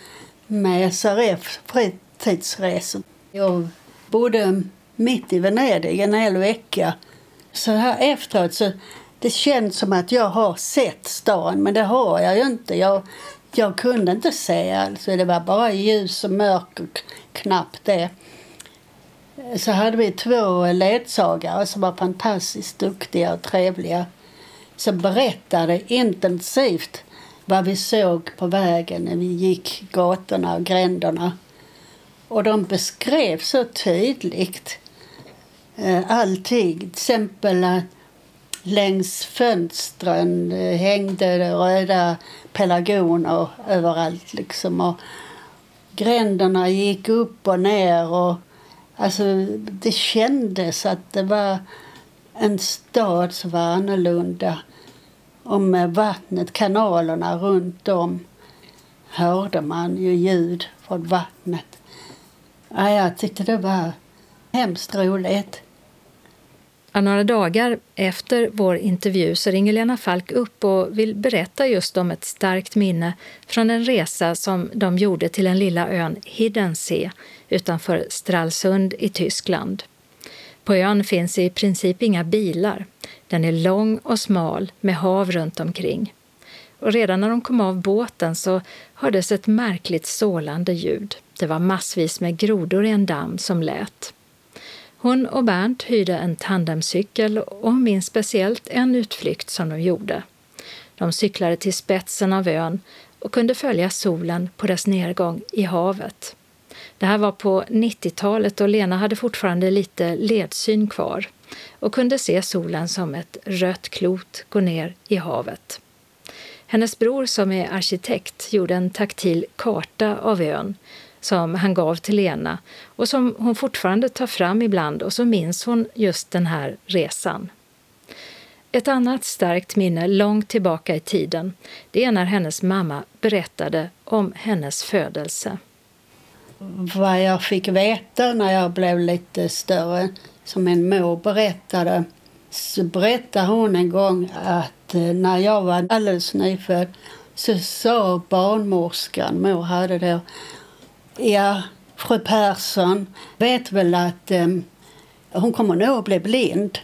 med SRF fritidsresor. Jag bodde mitt i Venedig en hel vecka. Så här efteråt så det känns som att jag har sett stan, men det har jag ju inte. Jag, jag kunde inte se, alltså. Det var bara ljus och mörker, knappt det. Så hade vi två ledsagare som var fantastiskt duktiga och trevliga som berättade intensivt vad vi såg på vägen när vi gick gatorna och gränderna. Och de beskrev så tydligt eh, allting. Till exempel längs fönstren eh, hängde det röda pelargoner överallt. Liksom. Och gränderna gick upp och ner. Och, alltså, det kändes att det var en stad som var annorlunda. Och med vattnet, kanalerna runt om hörde man ju ljud från vattnet. Ja, jag tyckte det var hemskt roligt. Några dagar efter vår intervju så ringer Lena Falk upp och vill berätta just om ett starkt minne från en resa som de gjorde till den lilla ön Hiddensee utanför Stralsund i Tyskland. På ön finns i princip inga bilar. Den är lång och smal med hav runt omkring. Och redan när de kom av båten så hördes ett märkligt sålande ljud. Det var massvis med grodor i en damm som lät. Hon och Bernt hyrde en tandemcykel och minns speciellt en utflykt som de gjorde. De cyklade till spetsen av ön och kunde följa solen på dess nedgång i havet. Det här var på 90-talet och Lena hade fortfarande lite ledsyn kvar och kunde se solen som ett rött klot gå ner i havet. Hennes bror som är arkitekt gjorde en taktil karta av ön som han gav till Lena och som hon fortfarande tar fram ibland och så minns hon just den här resan. Ett annat starkt minne långt tillbaka i tiden det är när hennes mamma berättade om hennes födelse. Vad jag fick veta när jag blev lite större, som min mor berättade, så berättade hon en gång att eh, när jag var alldeles nyfödd så sa barnmorskan, mor hade då, Ja, fru Persson vet väl att eh, hon kommer nog att bli blind.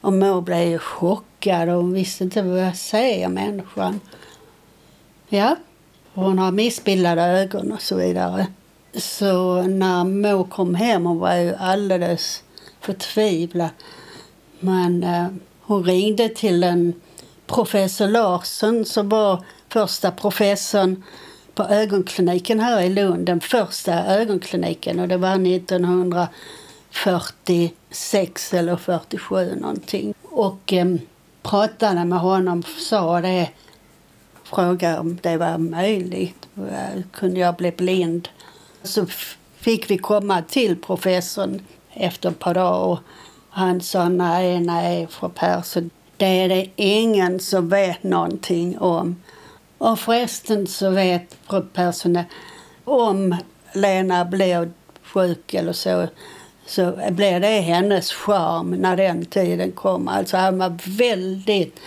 Och Mor blev chockad och hon visste inte vad jag säger människan. Ja, hon har missbildade ögon och så vidare. Så när Mor kom hem hon var ju alldeles förtvivlad. Men eh, hon ringde till en professor Larsson som var första professorn på ögonkliniken här i Lund, den första ögonkliniken och det var 1946 eller 47 någonting. Och eh, pratade med honom, sa det, frågade om det var möjligt, kunde jag bli blind? Så fick vi komma till professorn efter ett par dagar och han sa nej, nej, fru Persson, det är det ingen som vet någonting om. Och förresten så vet personen om Lena blir sjuk eller så så blir det hennes charm när den tiden kommer. Alltså han var väldigt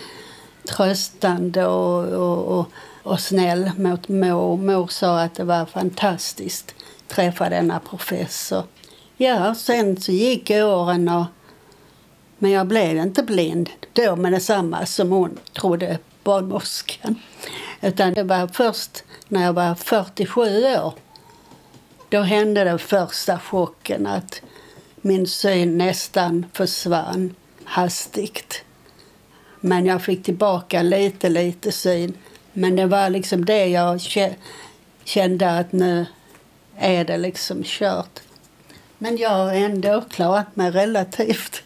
tröstande och, och, och, och snäll mot mor. Mor sa att det var fantastiskt att träffa denna professor. Ja, sen så gick åren och men jag blev inte blind då med detsamma som hon trodde barnmorskan. Utan det var först när jag var 47 år. Då hände den första chocken att min syn nästan försvann hastigt. Men jag fick tillbaka lite, lite syn. Men det var liksom det jag kände att nu är det liksom kört. Men jag har ändå klarat mig relativt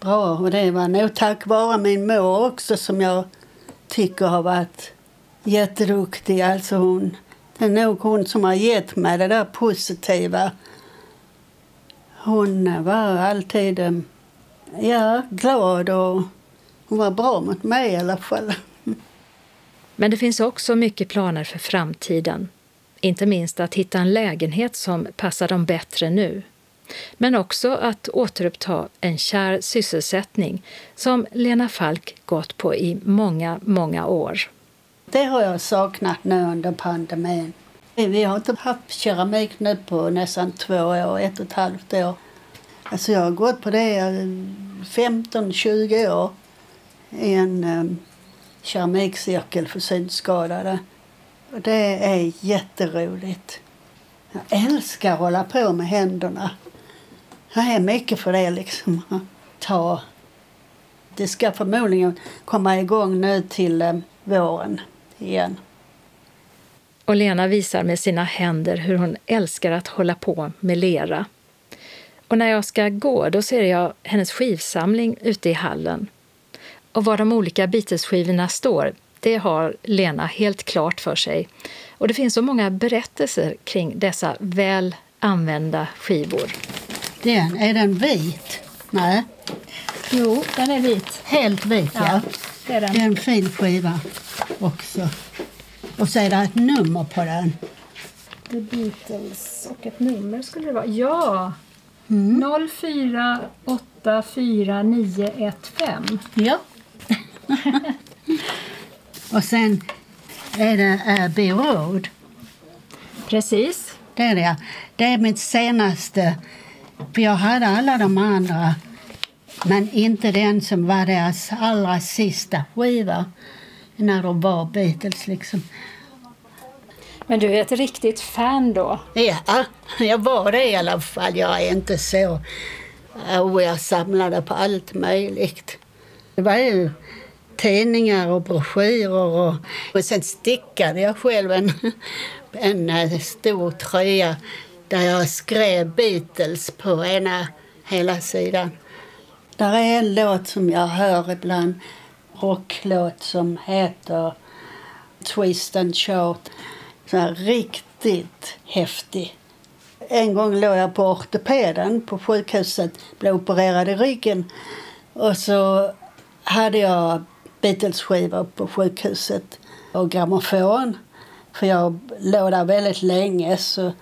bra och det var nog tack vare min mor också som jag tycker har varit jätteduktig. Alltså hon, det är nog hon som har gett mig det där positiva. Hon var alltid eh, ja, glad och hon var bra mot mig i alla fall. Men det finns också mycket planer för framtiden. Inte minst att hitta en lägenhet som passar dem bättre nu. Men också att återuppta en kär sysselsättning som Lena Falk gått på i många, många år. Det har jag saknat nu under pandemin. Vi har inte haft keramik nu på nästan två år, ett och ett halvt år. Alltså jag har gått på det 15-20 år i en um, keramikcirkel för synskadade. Och det är jätteroligt. Jag älskar att hålla på med händerna. Jag är mycket för det liksom. Ta. Det ska förmodligen komma igång nu till eh, våren igen. Och Lena visar med sina händer hur hon älskar att hålla på med lera. Och när jag ska gå då ser jag hennes skivsamling ute i hallen. Och var de olika Beatles-skivorna står, det har Lena helt klart för sig. Och det finns så många berättelser kring dessa väl använda skivor. Den, är den vit? Nej. Jo, den är vit. Helt vit, ja. Ja, det är den. Det är en fin skiva också. Och så är det ett nummer på den. The Beatles och ett nummer skulle det vara. Ja! Mm. 04849115. Ja. Och sen är det Abbey Road. Precis. Det är det. Det är mitt senaste. För jag hade alla de andra. Men inte den som var deras allra sista skiva. När de var Beatles liksom. Men du är ett riktigt fan då? Ja, jag var det i alla fall. Jag är inte så... Och jag samlade på allt möjligt. Det var ju tidningar och broschyrer. Och, och sen stickade jag själv en, en eh, stor tröja där jag skrev Beatles på ena hela sidan. Där är en låt som jag hör ibland, rocklåt som heter Twist and Shout. Så här riktigt häftig. En gång låg jag på ortopeden på sjukhuset, blev opererad i ryggen. Och så hade jag Beatles-skivor på sjukhuset och grammofon. För jag låg där väldigt länge. Så,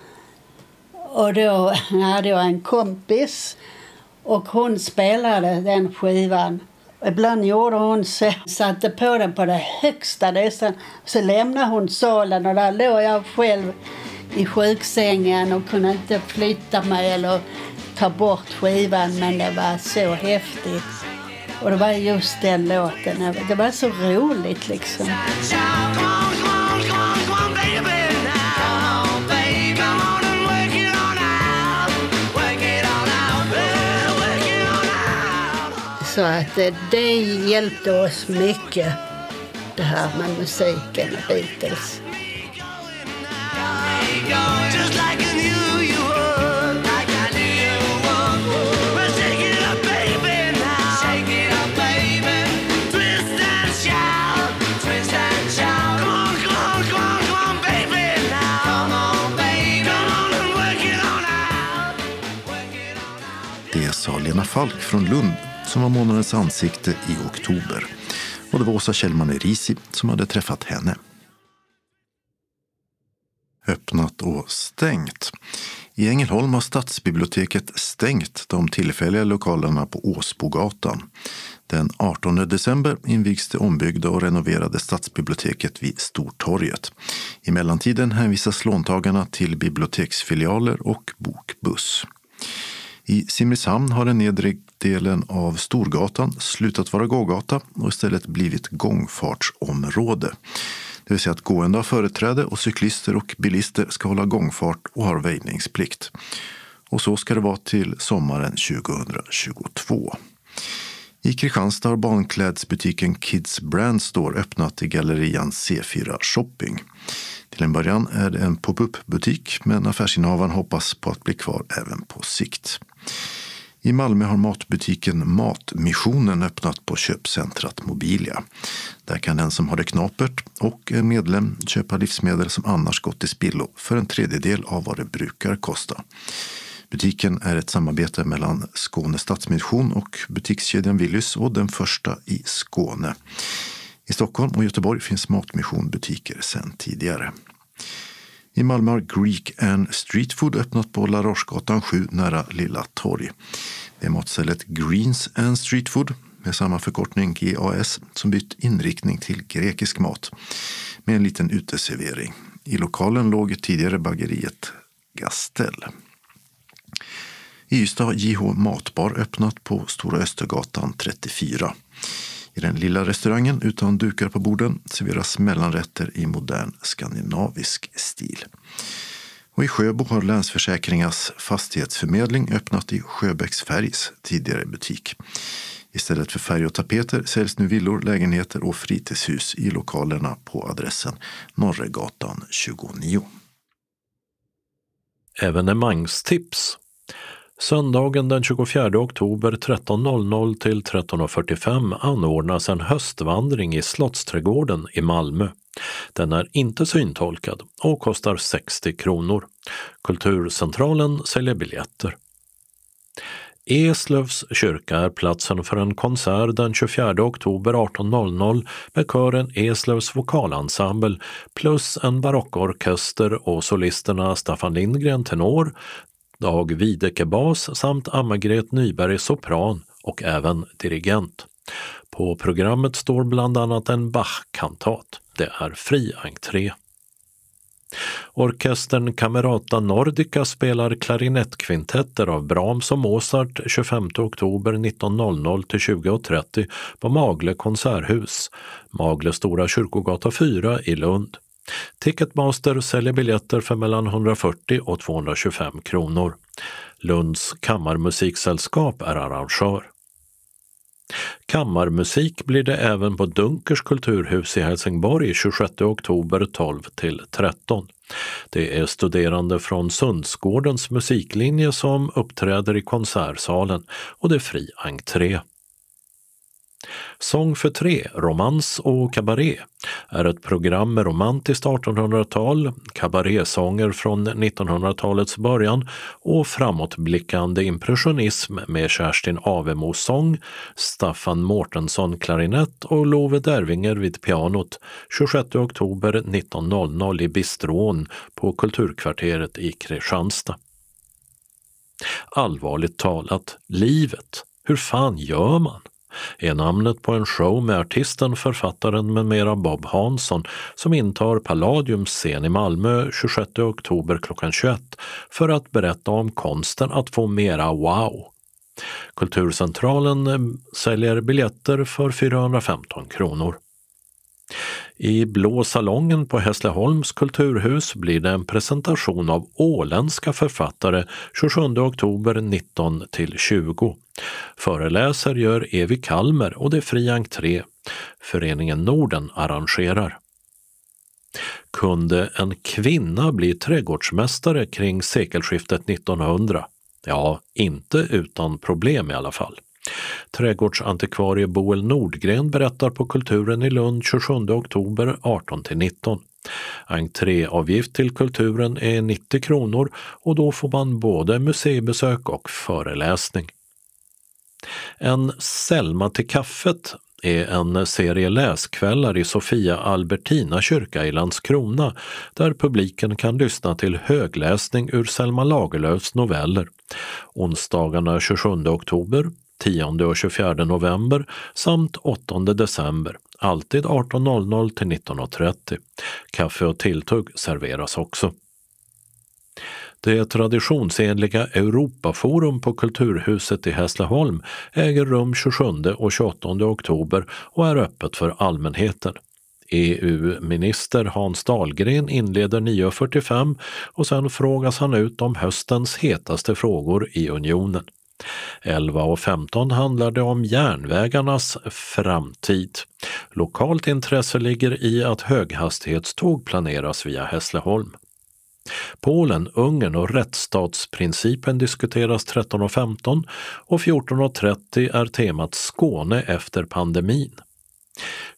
och då hade jag en kompis och hon spelade den skivan. Ibland gjorde hon så, satte på den på det högsta nästan. Så lämnade hon salen och där låg jag själv i sjuksängen och kunde inte flytta mig eller ta bort skivan. Men det var så häftigt. Och det var just den låten. Det var så roligt liksom. Så att eh, det hjälpte oss mycket, det här med musiken och Beatles. Sa Lena Falk från Lund som var månadens ansikte i oktober. Och det var Åsa Kjellman Erisi som hade träffat henne. Öppnat och stängt. I Ängelholm har stadsbiblioteket stängt de tillfälliga lokalerna på Åsbogatan. Den 18 december invigs det ombyggda och renoverade stadsbiblioteket vid Stortorget. I mellantiden hänvisas låntagarna till biblioteksfilialer och bokbuss. I Simrishamn har den nedre delen av Storgatan slutat vara gågata och istället blivit gångfartsområde. Det vill säga att gående har företräde och cyklister och bilister ska hålla gångfart och har väjningsplikt. Och så ska det vara till sommaren 2022. I Kristianstad har barnklädsbutiken Kids Brand Store öppnat i gallerian C4 Shopping. Till en början är det en pop-up-butik men affärsinnehavaren hoppas på att bli kvar även på sikt. I Malmö har matbutiken Matmissionen öppnat på köpcentrat Mobilia. Där kan den som har det knapert och är medlem köpa livsmedel som annars gått till spillo för en tredjedel av vad det brukar kosta. Butiken är ett samarbete mellan Skåne Stadsmission och butikskedjan Willys och den första i Skåne. I Stockholm och Göteborg finns Matmission butiker sedan tidigare. I Malmö har Greek and Street Food öppnat på La Rochegatan 7 nära Lilla Torg. Det är matstället Greens and Street Food med samma förkortning GAS som bytt inriktning till grekisk mat med en liten uteservering. I lokalen låg tidigare bageriet Gastel. I Ystad har JH Matbar öppnat på Stora Östergatan 34. I den lilla restaurangen utan dukar på borden serveras mellanrätter i modern skandinavisk stil. Och I Sjöbo har Länsförsäkringars fastighetsförmedling öppnat i Sjöbäcksfärgs tidigare butik. Istället för färg och tapeter säljs nu villor, lägenheter och fritidshus i lokalerna på adressen Norregatan 29. Evenemangstips. Söndagen den 24 oktober 13.00 till 13.45 anordnas en höstvandring i Slottsträdgården i Malmö. Den är inte syntolkad och kostar 60 kronor. Kulturcentralen säljer biljetter. Eslövs kyrka är platsen för en konsert den 24 oktober 18.00 med kören Eslövs vokalensemble plus en barockorkester och solisterna Staffan Lindgren tenor, Dag Videke bas samt Anna-Gret Nyberg sopran och även dirigent. På programmet står bland annat en Bach-kantat. Det är fri entré. Orkestern Camerata Nordica spelar klarinettkvintetter av Brahms och Mozart 25 oktober 19.00 till 20.30 på Magle konserthus, Magle Stora Kyrkogata 4 i Lund. Ticketmaster säljer biljetter för mellan 140 och 225 kronor. Lunds kammarmusiksällskap är arrangör. Kammarmusik blir det även på Dunkers kulturhus i Helsingborg 26 oktober 12 till 13. Det är studerande från Sundsgårdens musiklinje som uppträder i konsertsalen och det är fri entré. Sång för tre, romans och kabaré är ett program med romantiskt 1800-tal, kabarésånger från 1900-talets början och framåtblickande impressionism med Kerstin Avemo sång, Staffan Mårtensson klarinett och Love Dervinger vid pianot 26 oktober 19.00 i Bistrån på Kulturkvarteret i Kristianstad. Allvarligt talat, livet, hur fan gör man? Är namnet på en show med artisten, författaren med mera Bob Hansson som intar Palladiums scen i Malmö 26 oktober klockan 21 för att berätta om konsten att få mera wow. Kulturcentralen säljer biljetter för 415 kronor. I Blå salongen på Hässleholms kulturhus blir det en presentation av åländska författare 27 oktober 19 till 20. Föreläser gör Evi Kalmer och det är fri entré. Föreningen Norden arrangerar. Kunde en kvinna bli trädgårdsmästare kring sekelskiftet 1900? Ja, inte utan problem i alla fall. Trädgårdsantikvarie Boel Nordgren berättar på Kulturen i Lund 27 oktober 18 19. Entréavgift till Kulturen är 90 kronor och då får man både museibesök och föreläsning. En Selma till kaffet är en serie läskvällar i Sofia Albertina kyrka i Landskrona där publiken kan lyssna till högläsning ur Selma Lagerlöfs noveller. Onsdagarna 27 oktober, 10 och 24 november samt 8 december, alltid 18.00 till 19.30. Kaffe och tilltugg serveras också. Det traditionsenliga Europaforum på Kulturhuset i Hässleholm äger rum 27 och 28 oktober och är öppet för allmänheten. EU-minister Hans Dahlgren inleder 9.45 och sen frågas han ut om höstens hetaste frågor i unionen. 11.15 handlar det om järnvägarnas framtid. Lokalt intresse ligger i att höghastighetståg planeras via Hässleholm. Polen, Ungern och rättsstatsprincipen diskuteras 13.15 och 14.30 är temat Skåne efter pandemin.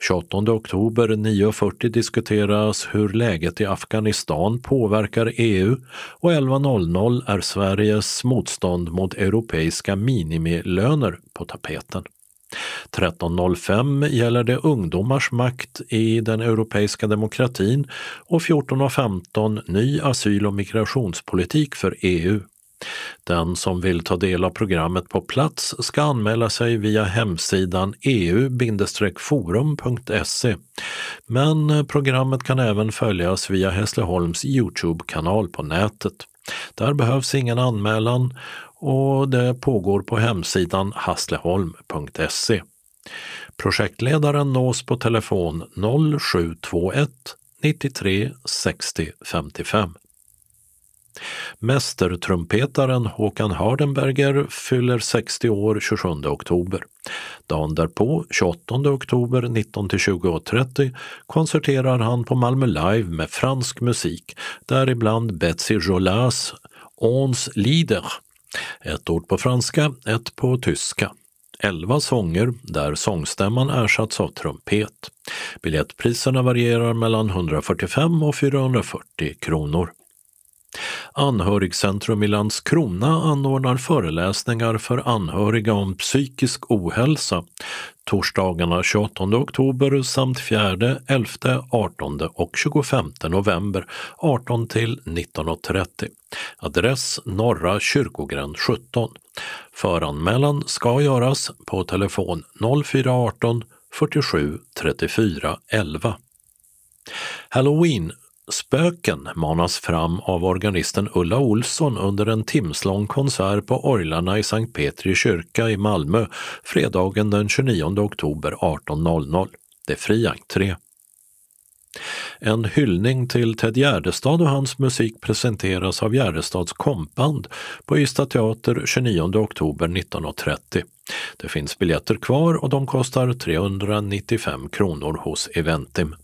28 oktober 9.40 diskuteras hur läget i Afghanistan påverkar EU och 11.00 är Sveriges motstånd mot europeiska minimilöner på tapeten. 13.05 gäller det ungdomars makt i den europeiska demokratin och 14.15 ny asyl och migrationspolitik för EU. Den som vill ta del av programmet på plats ska anmäla sig via hemsidan eu-forum.se. Men programmet kan även följas via Hässleholms Youtube-kanal på nätet. Där behövs ingen anmälan och det pågår på hemsidan hassleholm.se. Projektledaren nås på telefon 0721 93 60 55. Mästertrumpetaren Håkan Hardenberger fyller 60 år 27 oktober. Dagen därpå, 28 oktober 19-20.30 konserterar han på Malmö Live med fransk musik, däribland Betsy Jolas Ons Lieder Ett ord på franska, ett på tyska. 11 sånger där sångstämman ersatts av trumpet. Biljettpriserna varierar mellan 145 och 440 kronor. Anhörigcentrum i Landskrona anordnar föreläsningar för anhöriga om psykisk ohälsa torsdagarna 28 oktober samt 4, 11, 18 och 25 november 18 till 19.30. Adress Norra Kyrkogränd 17. Föranmälan ska göras på telefon 0418 47 34 11. Halloween Spöken manas fram av organisten Ulla Olsson under en timslång konsert på orglarna i Sankt Petri kyrka i Malmö fredagen den 29 oktober 18.00. Det är fri entré. En hyllning till Ted Gärdestad och hans musik presenteras av Gärdestads kompband på Ystad teater 29 oktober 19.30. Det finns biljetter kvar och de kostar 395 kronor hos Eventim.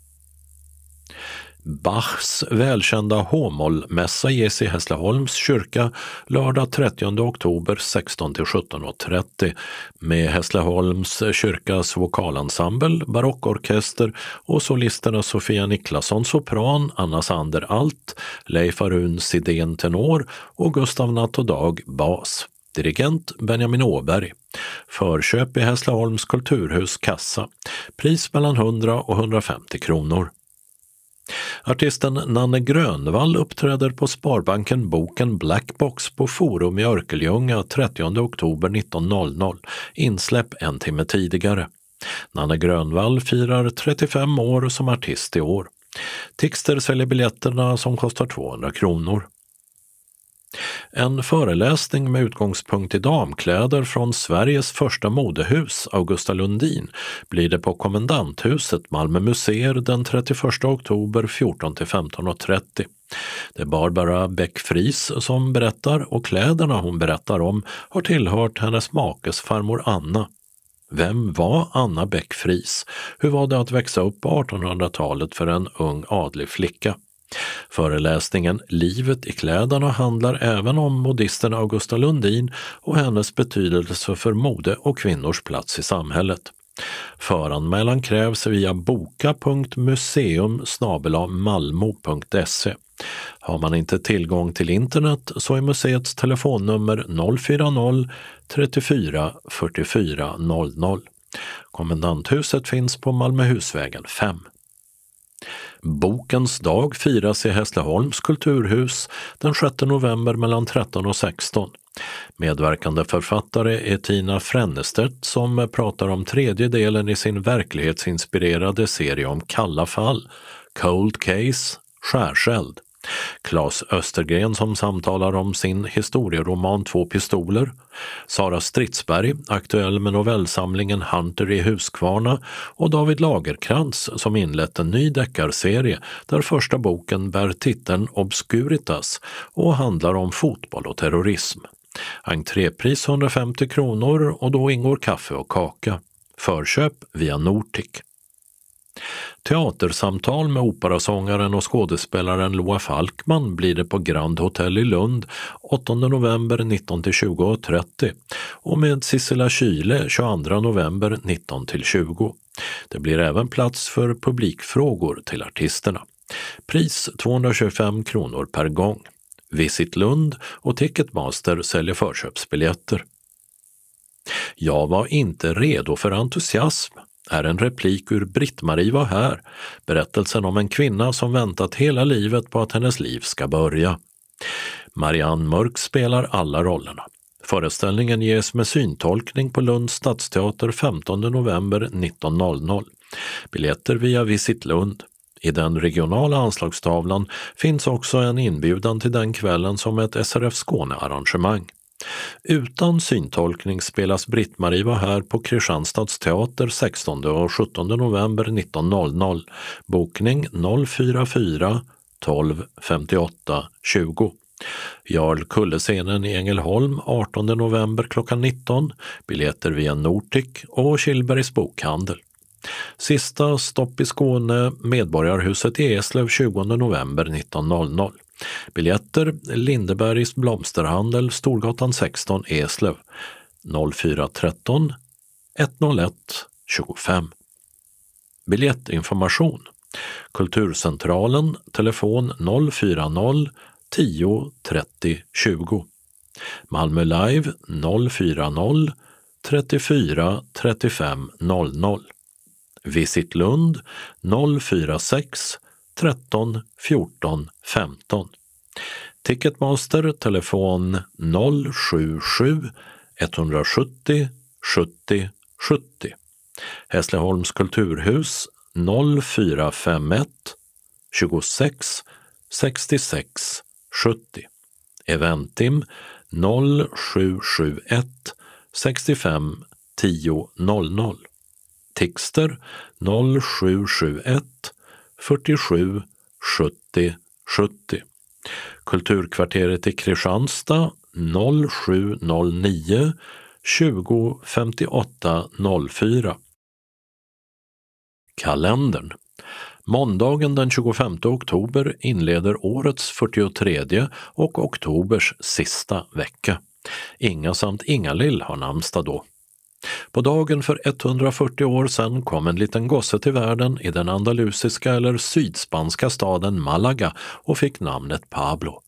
Bachs välkända H-mollmässa ges i Hässleholms kyrka lördag 30 oktober 16-17.30 med Hässleholms kyrkas vokalensemble, barockorkester och solisterna Sofia Niklasson sopran, Anna Sander alt, Leif Arun Sidén tenor och Gustav Natt och Dag bas. Dirigent Benjamin Åberg. Förköp i Hässleholms kulturhus kassa. Pris mellan 100 och 150 kronor. Artisten Nanne Grönvall uppträder på Sparbanken Boken Blackbox på Forum i Örkelljunga 30 oktober 19.00, insläpp en timme tidigare. Nanne Grönvall firar 35 år som artist i år. Tixter säljer biljetterna som kostar 200 kronor. En föreläsning med utgångspunkt i damkläder från Sveriges första modehus, Augusta Lundin, blir det på Kommendanthuset, Malmö museer den 31 oktober 14–15.30. Det är Barbara Bäck-Fries som berättar och kläderna hon berättar om har tillhört hennes makes farmor Anna. Vem var Anna Bäck-Fries? Hur var det att växa upp på 1800-talet för en ung adlig flicka? Föreläsningen Livet i kläderna handlar även om modisten Augusta Lundin och hennes betydelse för mode och kvinnors plats i samhället. Föranmälan krävs via boka.museum malmo.se. Har man inte tillgång till internet så är museets telefonnummer 040-34 44 00. Kommendanthuset finns på Malmöhusvägen 5. Bokens dag firas i Hässleholms kulturhus den 6 november mellan 13 och 16. Medverkande författare är Tina Frennestedt som pratar om tredje delen i sin verklighetsinspirerade serie om kalla fall, Cold Case, Skärseld. Claes Östergren som samtalar om sin historieroman Två pistoler. Sara Stridsberg, aktuell med novellsamlingen Hunter i Huskvarna och David Lagerkrans som inlett en ny deckarserie där första boken bär titeln Obscuritas och handlar om fotboll och terrorism. Entrépris 150 kronor och då ingår kaffe och kaka. Förköp via Nortic. Teatersamtal med operasångaren och skådespelaren Loa Falkman blir det på Grand Hotel i Lund 8 november 19-20.30 och med Sissela Kyle 22 november 19-20. Det blir även plats för publikfrågor till artisterna. Pris 225 kronor per gång. Visit Lund och Ticketmaster säljer förköpsbiljetter. Jag var inte redo för entusiasm är en replik ur Britt-Marie var här, berättelsen om en kvinna som väntat hela livet på att hennes liv ska börja. Marianne Mörk spelar alla rollerna. Föreställningen ges med syntolkning på Lunds stadsteater 15 november 19.00. Biljetter via Visit Lund. I den regionala anslagstavlan finns också en inbjudan till den kvällen som ett SRF Skåne-arrangemang. Utan syntolkning spelas Britt-Marie var här på Kristianstads teater 16 och 17 november 19.00. Bokning 044 12 58 20. Jarl Kullescenen i Ängelholm 18 november klockan 19. Biljetter via Nortic och Killbergs bokhandel. Sista stopp i Skåne, Medborgarhuset i Eslöv 20 november 19.00. Biljetter Lindebergs blomsterhandel, Storgatan 16, Eslöv 0413 101 25. Biljettinformation Kulturcentralen, telefon 040 10 30 20. Malmö Live 040 34 35 00. Visit Lund 046 13 14 15. Ticketmaster telefon 077 170 70 70. Hässleholms kulturhus 0451 26 66 70. Eventim 0771 65 10 00. Tixter 0771 47 70 70. Kulturkvarteret i Kristianstad 0709 20 58 04. Kalendern. Måndagen den 25 oktober inleder årets 43 och oktobers sista vecka. Inga samt Ingalill har namnsdag då. På dagen för 140 år sedan kom en liten gosse till världen i den andalusiska eller sydspanska staden Malaga och fick namnet Pablo.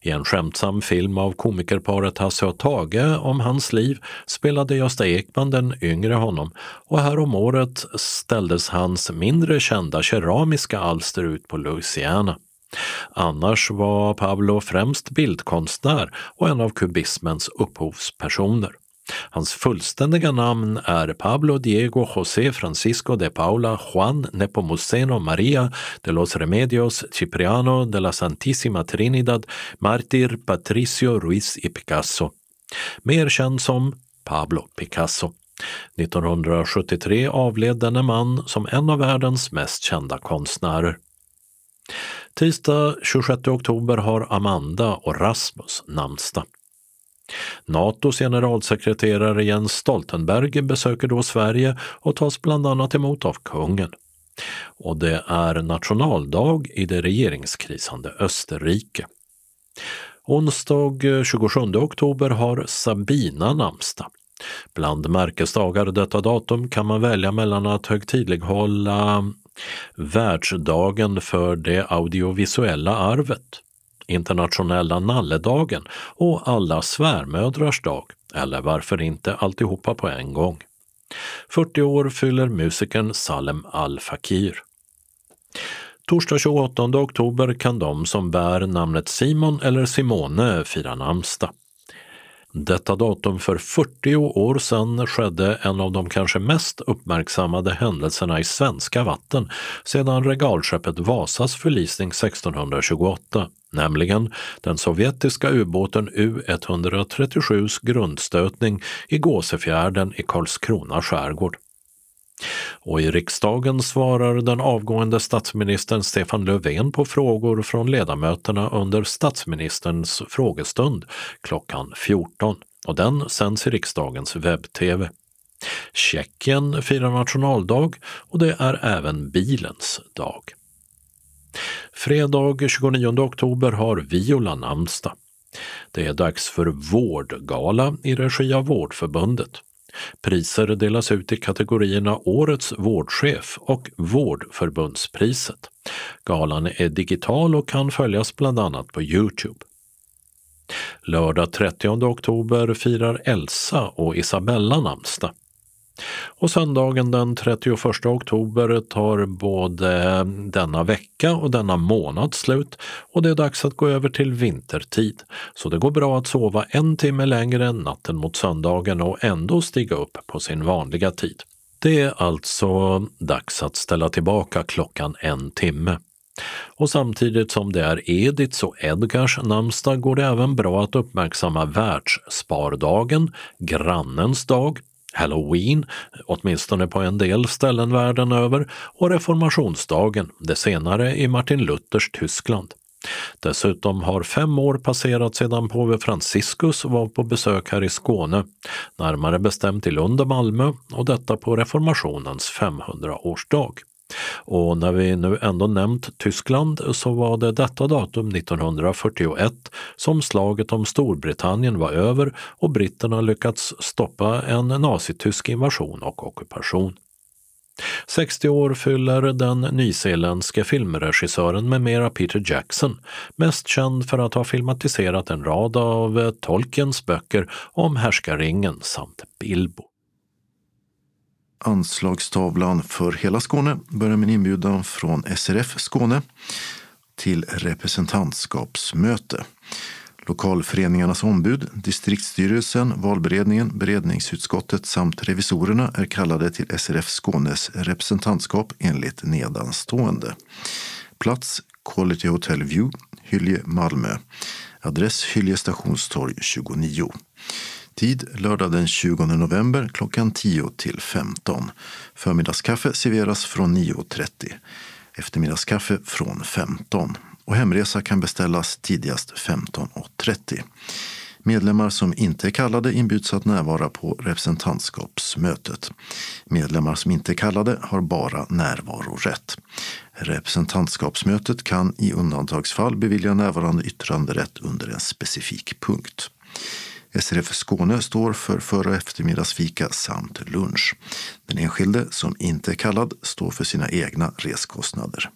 I en skämtsam film av komikerparet Hasse och Tage om hans liv spelade Gösta Ekman den yngre honom och häromåret ställdes hans mindre kända keramiska alster ut på Louisiana. Annars var Pablo främst bildkonstnär och en av kubismens upphovspersoner. Hans fullständiga namn är Pablo Diego José Francisco de Paula Juan Nepomuceno Maria de los Remedios Cipriano de la Santísima Trinidad Martir Patricio Ruiz y Picasso. Mer känd som Pablo Picasso. 1973 avled denne man som en av världens mest kända konstnärer. Tisdag 26 oktober har Amanda och Rasmus namnsdag. Natos generalsekreterare Jens Stoltenberg besöker då Sverige och tas bland annat emot av kungen. Och det är nationaldag i det regeringskrisande Österrike. Onsdag eh, 27 oktober har Sabina namnsdag. Bland märkesdagar detta datum kan man välja mellan att högtidlighålla Världsdagen för det audiovisuella arvet, internationella nalledagen och alla svärmödrars dag, eller varför inte alltihopa på en gång. 40 år fyller musikern Salem Al Fakir. Torsdag 28 oktober kan de som bär namnet Simon eller Simone fira namnsdag. Detta datum för 40 år sedan skedde en av de kanske mest uppmärksammade händelserna i svenska vatten sedan regalskeppet Vasas förlisning 1628, nämligen den sovjetiska ubåten U137s grundstötning i Gåsefjärden i Karlskrona skärgård. Och i riksdagen svarar den avgående statsministern Stefan Löfven på frågor från ledamöterna under statsministerns frågestund klockan 14 och den sänds i riksdagens webb-tv. Tjeckien firar nationaldag och det är även bilens dag. Fredag 29 oktober har Viola namnsdag. Det är dags för Vårdgala i regi av Vårdförbundet. Priser delas ut i kategorierna Årets vårdchef och Vårdförbundspriset. Galan är digital och kan följas bland annat på Youtube. Lördag 30 oktober firar Elsa och Isabella namnsdag. Och söndagen den 31 oktober tar både denna vecka och denna månad slut och det är dags att gå över till vintertid. Så det går bra att sova en timme längre natten mot söndagen och ändå stiga upp på sin vanliga tid. Det är alltså dags att ställa tillbaka klockan en timme. Och samtidigt som det är Ediths och Edgars namnsdag går det även bra att uppmärksamma världsspardagen, grannens dag, Halloween, åtminstone på en del ställen världen över, och reformationsdagen, det senare i Martin Luthers Tyskland. Dessutom har fem år passerat sedan påve Franciscus var på besök här i Skåne, närmare bestämt i Lund och Malmö, och detta på reformationens 500-årsdag. Och när vi nu ändå nämnt Tyskland så var det detta datum 1941 som slaget om Storbritannien var över och britterna lyckats stoppa en nazitysk invasion och ockupation. 60 år fyller den nyzeeländske filmregissören med mera Peter Jackson, mest känd för att ha filmatiserat en rad av Tolkiens böcker om härskaringen samt Bilbo. Anslagstavlan för hela Skåne börjar med en inbjudan från SRF Skåne till representantskapsmöte. Lokalföreningarnas ombud, distriktsstyrelsen, valberedningen, beredningsutskottet samt revisorerna är kallade till SRF Skånes representantskap enligt nedanstående. Plats Quality Hotel View, Hylje, Malmö. Adress Hylje stationstorg 29. Tid lördag den 20 november klockan 10 till 15. Förmiddagskaffe serveras från 9.30. Eftermiddagskaffe från 15 och hemresa kan beställas tidigast 15.30. Medlemmar som inte är kallade inbjuds att närvara på representantskapsmötet. Medlemmar som inte är kallade har bara närvarorätt. Representantskapsmötet kan i undantagsfall bevilja närvarande yttranderätt under en specifik punkt. SRF Skåne står för för och eftermiddagsfika samt lunch. Den enskilde som inte är kallad står för sina egna reskostnader.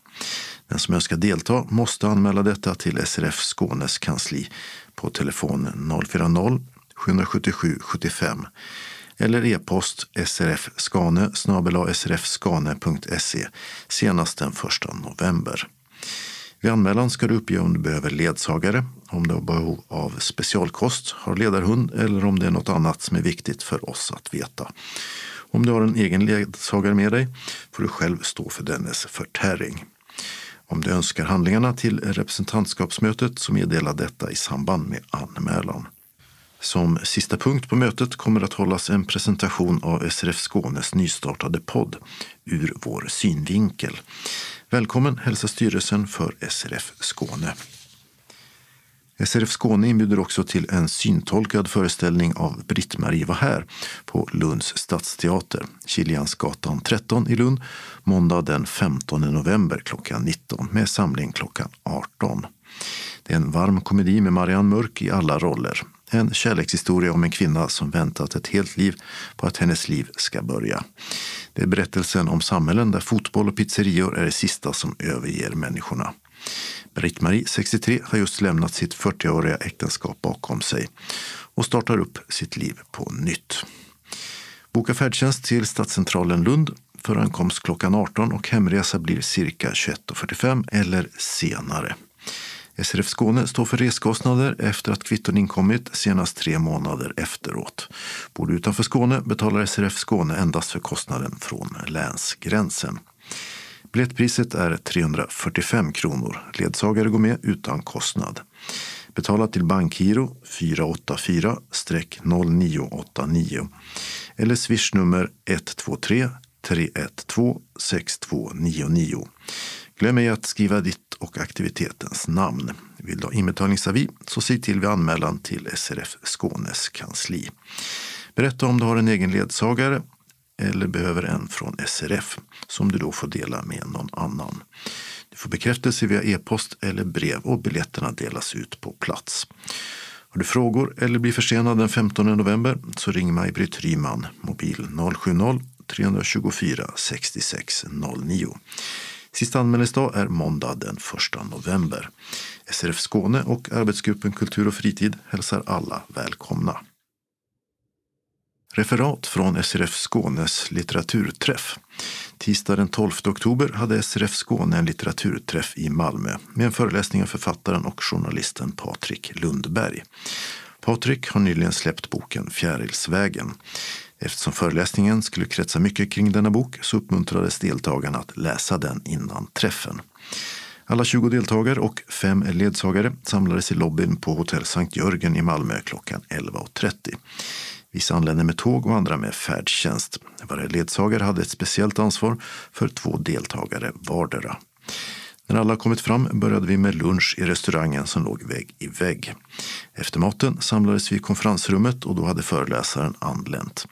Den som önskar delta måste anmäla detta till SRF Skånes kansli på telefon 040-777 75 eller e-post srfskane srfskane.se senast den 1 november. Vid anmälan ska du uppge om du behöver ledsagare, om du har behov av specialkost, har ledarhund eller om det är något annat som är viktigt för oss att veta. Om du har en egen ledsagare med dig får du själv stå för dennes förtäring. Om du önskar handlingarna till representantskapsmötet så meddela detta i samband med anmälan. Som sista punkt på mötet kommer att hållas en presentation av SRF Skånes nystartade podd Ur vår synvinkel. Välkommen hälsar styrelsen för SRF Skåne. SRF Skåne inbjuder också till en syntolkad föreställning av Britt-Marie var här på Lunds stadsteater, Kiliansgatan 13 i Lund, måndag den 15 november klockan 19 med samling klockan 18. Det är en varm komedi med Marianne Mörk i alla roller. En kärlekshistoria om en kvinna som väntat ett helt liv på att hennes liv ska börja. Det är berättelsen om samhällen där fotboll och pizzerior är det sista som överger människorna. Britt-Marie, 63, har just lämnat sitt 40-åriga äktenskap bakom sig och startar upp sitt liv på nytt. Boka färdtjänst till Stadscentralen Lund för ankomst klockan 18 och hemresa blir cirka 21.45 eller senare. SRF Skåne står för reskostnader efter att kvitton inkommit senast tre månader efteråt. Bor du utanför Skåne betalar SRF Skåne endast för kostnaden från länsgränsen. Biljettpriset är 345 kronor. Ledsagare går med utan kostnad. Betala till Bankgiro 484-0989 eller swishnummer 123 312 6299. Glöm ej att skriva ditt och aktivitetens namn. Vill du ha inbetalningsavi så se till vid anmälan till SRF Skånes kansli. Berätta om du har en egen ledsagare eller behöver en från SRF som du då får dela med någon annan. Du får bekräftelse via e-post eller brev och biljetterna delas ut på plats. Har du frågor eller blir försenad den 15 november så ring Maj-Britt Ryman, mobil 070-324 6609. Sista anmälningsdag är måndag den 1 november. SRF Skåne och arbetsgruppen Kultur och fritid hälsar alla välkomna. Referat från SRF Skånes litteraturträff. Tisdag den 12 oktober hade SRF Skåne en litteraturträff i Malmö med en föreläsning av författaren och journalisten Patrik Lundberg. Patrik har nyligen släppt boken Fjärilsvägen. Eftersom föreläsningen skulle kretsa mycket kring denna bok så uppmuntrades deltagarna att läsa den innan träffen. Alla 20 deltagare och fem ledsagare samlades i lobbyn på hotell Sankt Jörgen i Malmö klockan 11.30. Vissa anlände med tåg och andra med färdtjänst. Varje ledsagare hade ett speciellt ansvar för två deltagare vardera. När alla kommit fram började vi med lunch i restaurangen som låg vägg i vägg. Efter maten samlades vi i konferensrummet och då hade föreläsaren anlänt.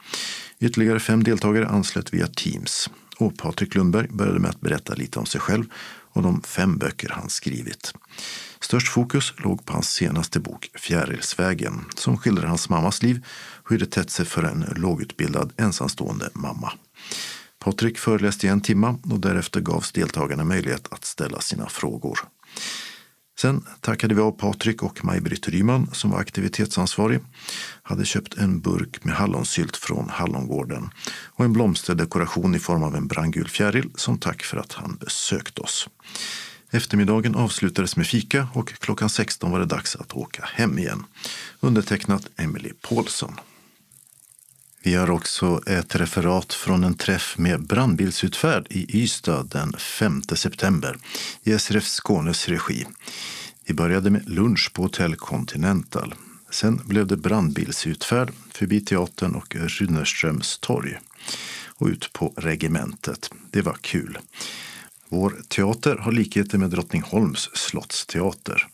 Ytterligare fem deltagare anslöt via Teams och Patrik Lundberg började med att berätta lite om sig själv och de fem böcker han skrivit. Störst fokus låg på hans senaste bok Fjärilsvägen som skildrar hans mammas liv och hur det tätt sig för en lågutbildad ensamstående mamma. Patrik föreläste i en timme och därefter gavs deltagarna möjlighet att ställa sina frågor. Sen tackade vi av Patrik och Maj-Britt Ryman som var aktivitetsansvarig. Hade köpt en burk med hallonsylt från Hallongården och en blomsterdekoration i form av en brandgul fjäril som tack för att han besökt oss. Eftermiddagen avslutades med fika och klockan 16 var det dags att åka hem igen. Undertecknat Emily Paulsson. Vi har också ett referat från en träff med brandbilsutfärd i Ystad den 5 september i SRF Skånes regi. Vi började med lunch på Hotell Continental. Sen blev det brandbilsutfärd förbi teatern och Runnerströms torg och ut på regementet. Det var kul. Vår teater har likheter med Drottningholms slottsteater.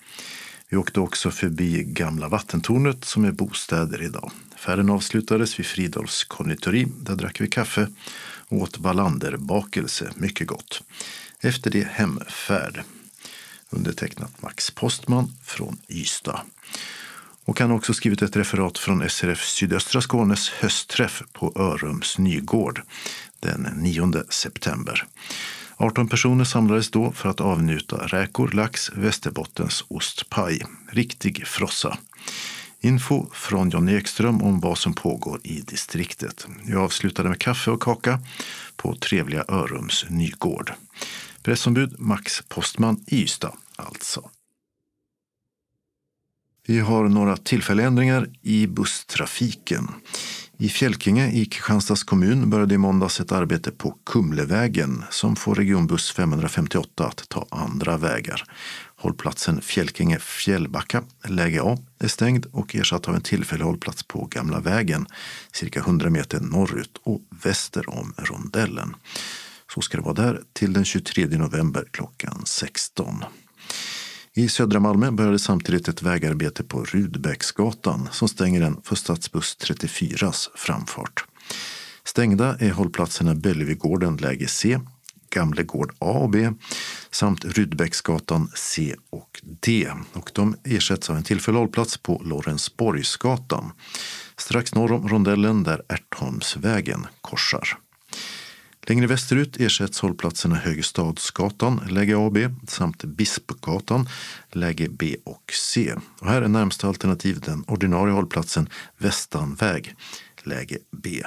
Vi åkte också förbi Gamla vattentornet som är bostäder idag. Affären avslutades vid Fridolfs konditori. Där drack vi kaffe och åt Wallander-bakelse. Mycket gott. Efter det hemfärd. Undertecknat Max Postman från Ystad. Och han har också skrivit ett referat från SRF Sydöstra Skånes höstträff på Örums Nygård den 9 september. 18 personer samlades då för att avnjuta räkor, lax, Västerbottens ostpaj. Riktig frossa. Info från John Ekström om vad som pågår i distriktet. Jag avslutade med kaffe och kaka på trevliga Örums Nygård. Pressombud Max Postman i Ystad, alltså. Vi har några tillfälliga ändringar i busstrafiken. I Fjälkinge i Kristianstads kommun började i måndags ett arbete på Kumlevägen som får regionbuss 558 att ta andra vägar. Hållplatsen Fjälkinge Fjällbacka, läge A, är stängd och ersatt av en tillfällig hållplats på Gamla vägen cirka 100 meter norrut och väster om rondellen. Så ska det vara där till den 23 november klockan 16. I södra Malmö började samtidigt ett vägarbete på Rudbecksgatan som stänger den för stadsbuss 34s framfart. Stängda är hållplatserna Bellevigården läge C, Gamlegård A och B samt Rydbecksgatan C och D. Och de ersätts av en tillfällig hållplats på Lorensborgsgatan strax norr om rondellen där Ärtholmsvägen korsar. Längre västerut ersätts hållplatserna Högestadsgatan, läge A och B, samt Bispgatan, läge B och C. Och här är närmsta alternativ den ordinarie hållplatsen Västanväg, läge B,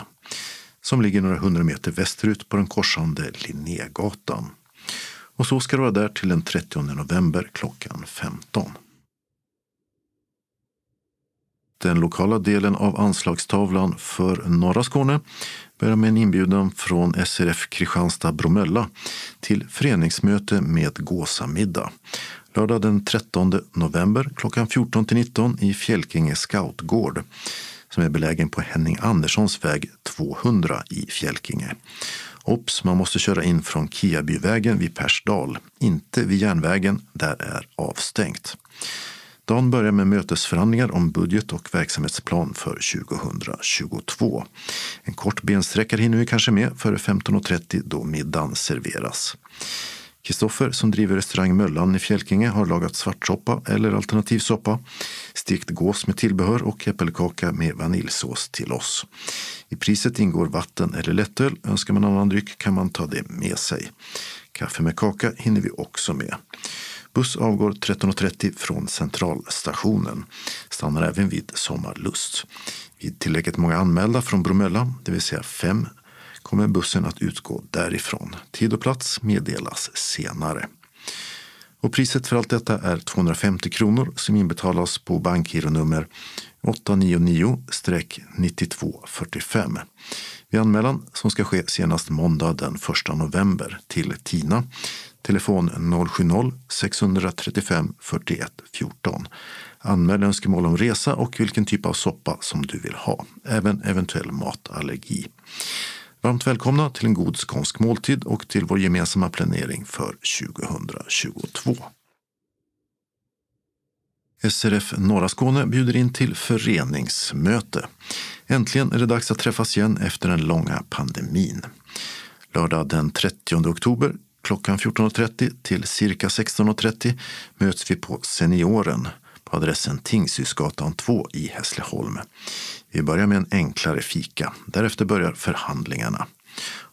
som ligger några hundra meter västerut på den korsande Linnégatan. Och så ska det vara där till den 30 november klockan 15. Den lokala delen av anslagstavlan för norra Skåne börjar med en inbjudan från SRF Kristianstad Bromölla till föreningsmöte med gåsamiddag. Lördag den 13 november klockan 14 till 19 i Fjälkinge scoutgård som är belägen på Henning Anderssons väg 200 i Fjälkinge. Ops, man måste köra in från Kiabyvägen vid Persdal, inte vid järnvägen, där är avstängt. Dagen börjar med mötesförhandlingar om budget och verksamhetsplan för 2022. En kort bensträckare hinner vi kanske med före 15.30 då middagen serveras. Kristoffer som driver restaurang Möllan i Fjälkinge har lagat svartsoppa eller alternativ soppa, stekt gås med tillbehör och äppelkaka med vaniljsås till oss. I priset ingår vatten eller lättöl. Önskar man annan dryck kan man ta det med sig. Kaffe med kaka hinner vi också med. Buss avgår 13.30 från Centralstationen. Stannar även vid Sommarlust. Vid tillräckligt många anmälda från Bromölla, det vill säga fem, kommer bussen att utgå därifrån. Tid och plats meddelas senare. Och priset för allt detta är 250 kronor som inbetalas på bankgironummer 899-9245. Vid anmälan som ska ske senast måndag den 1 november till Tina telefon 070-635 41 14. Anmäl önskemål om resa och vilken typ av soppa som du vill ha, även eventuell matallergi. Varmt välkomna till en god skånsk måltid och till vår gemensamma planering för 2022. SRF Norra Skåne bjuder in till föreningsmöte. Äntligen är det dags att träffas igen efter den långa pandemin. Lördag den 30 oktober klockan 14.30 till cirka 16.30 möts vi på Senioren på adressen Tingshusgatan 2 i Hässleholm. Vi börjar med en enklare fika. Därefter börjar förhandlingarna.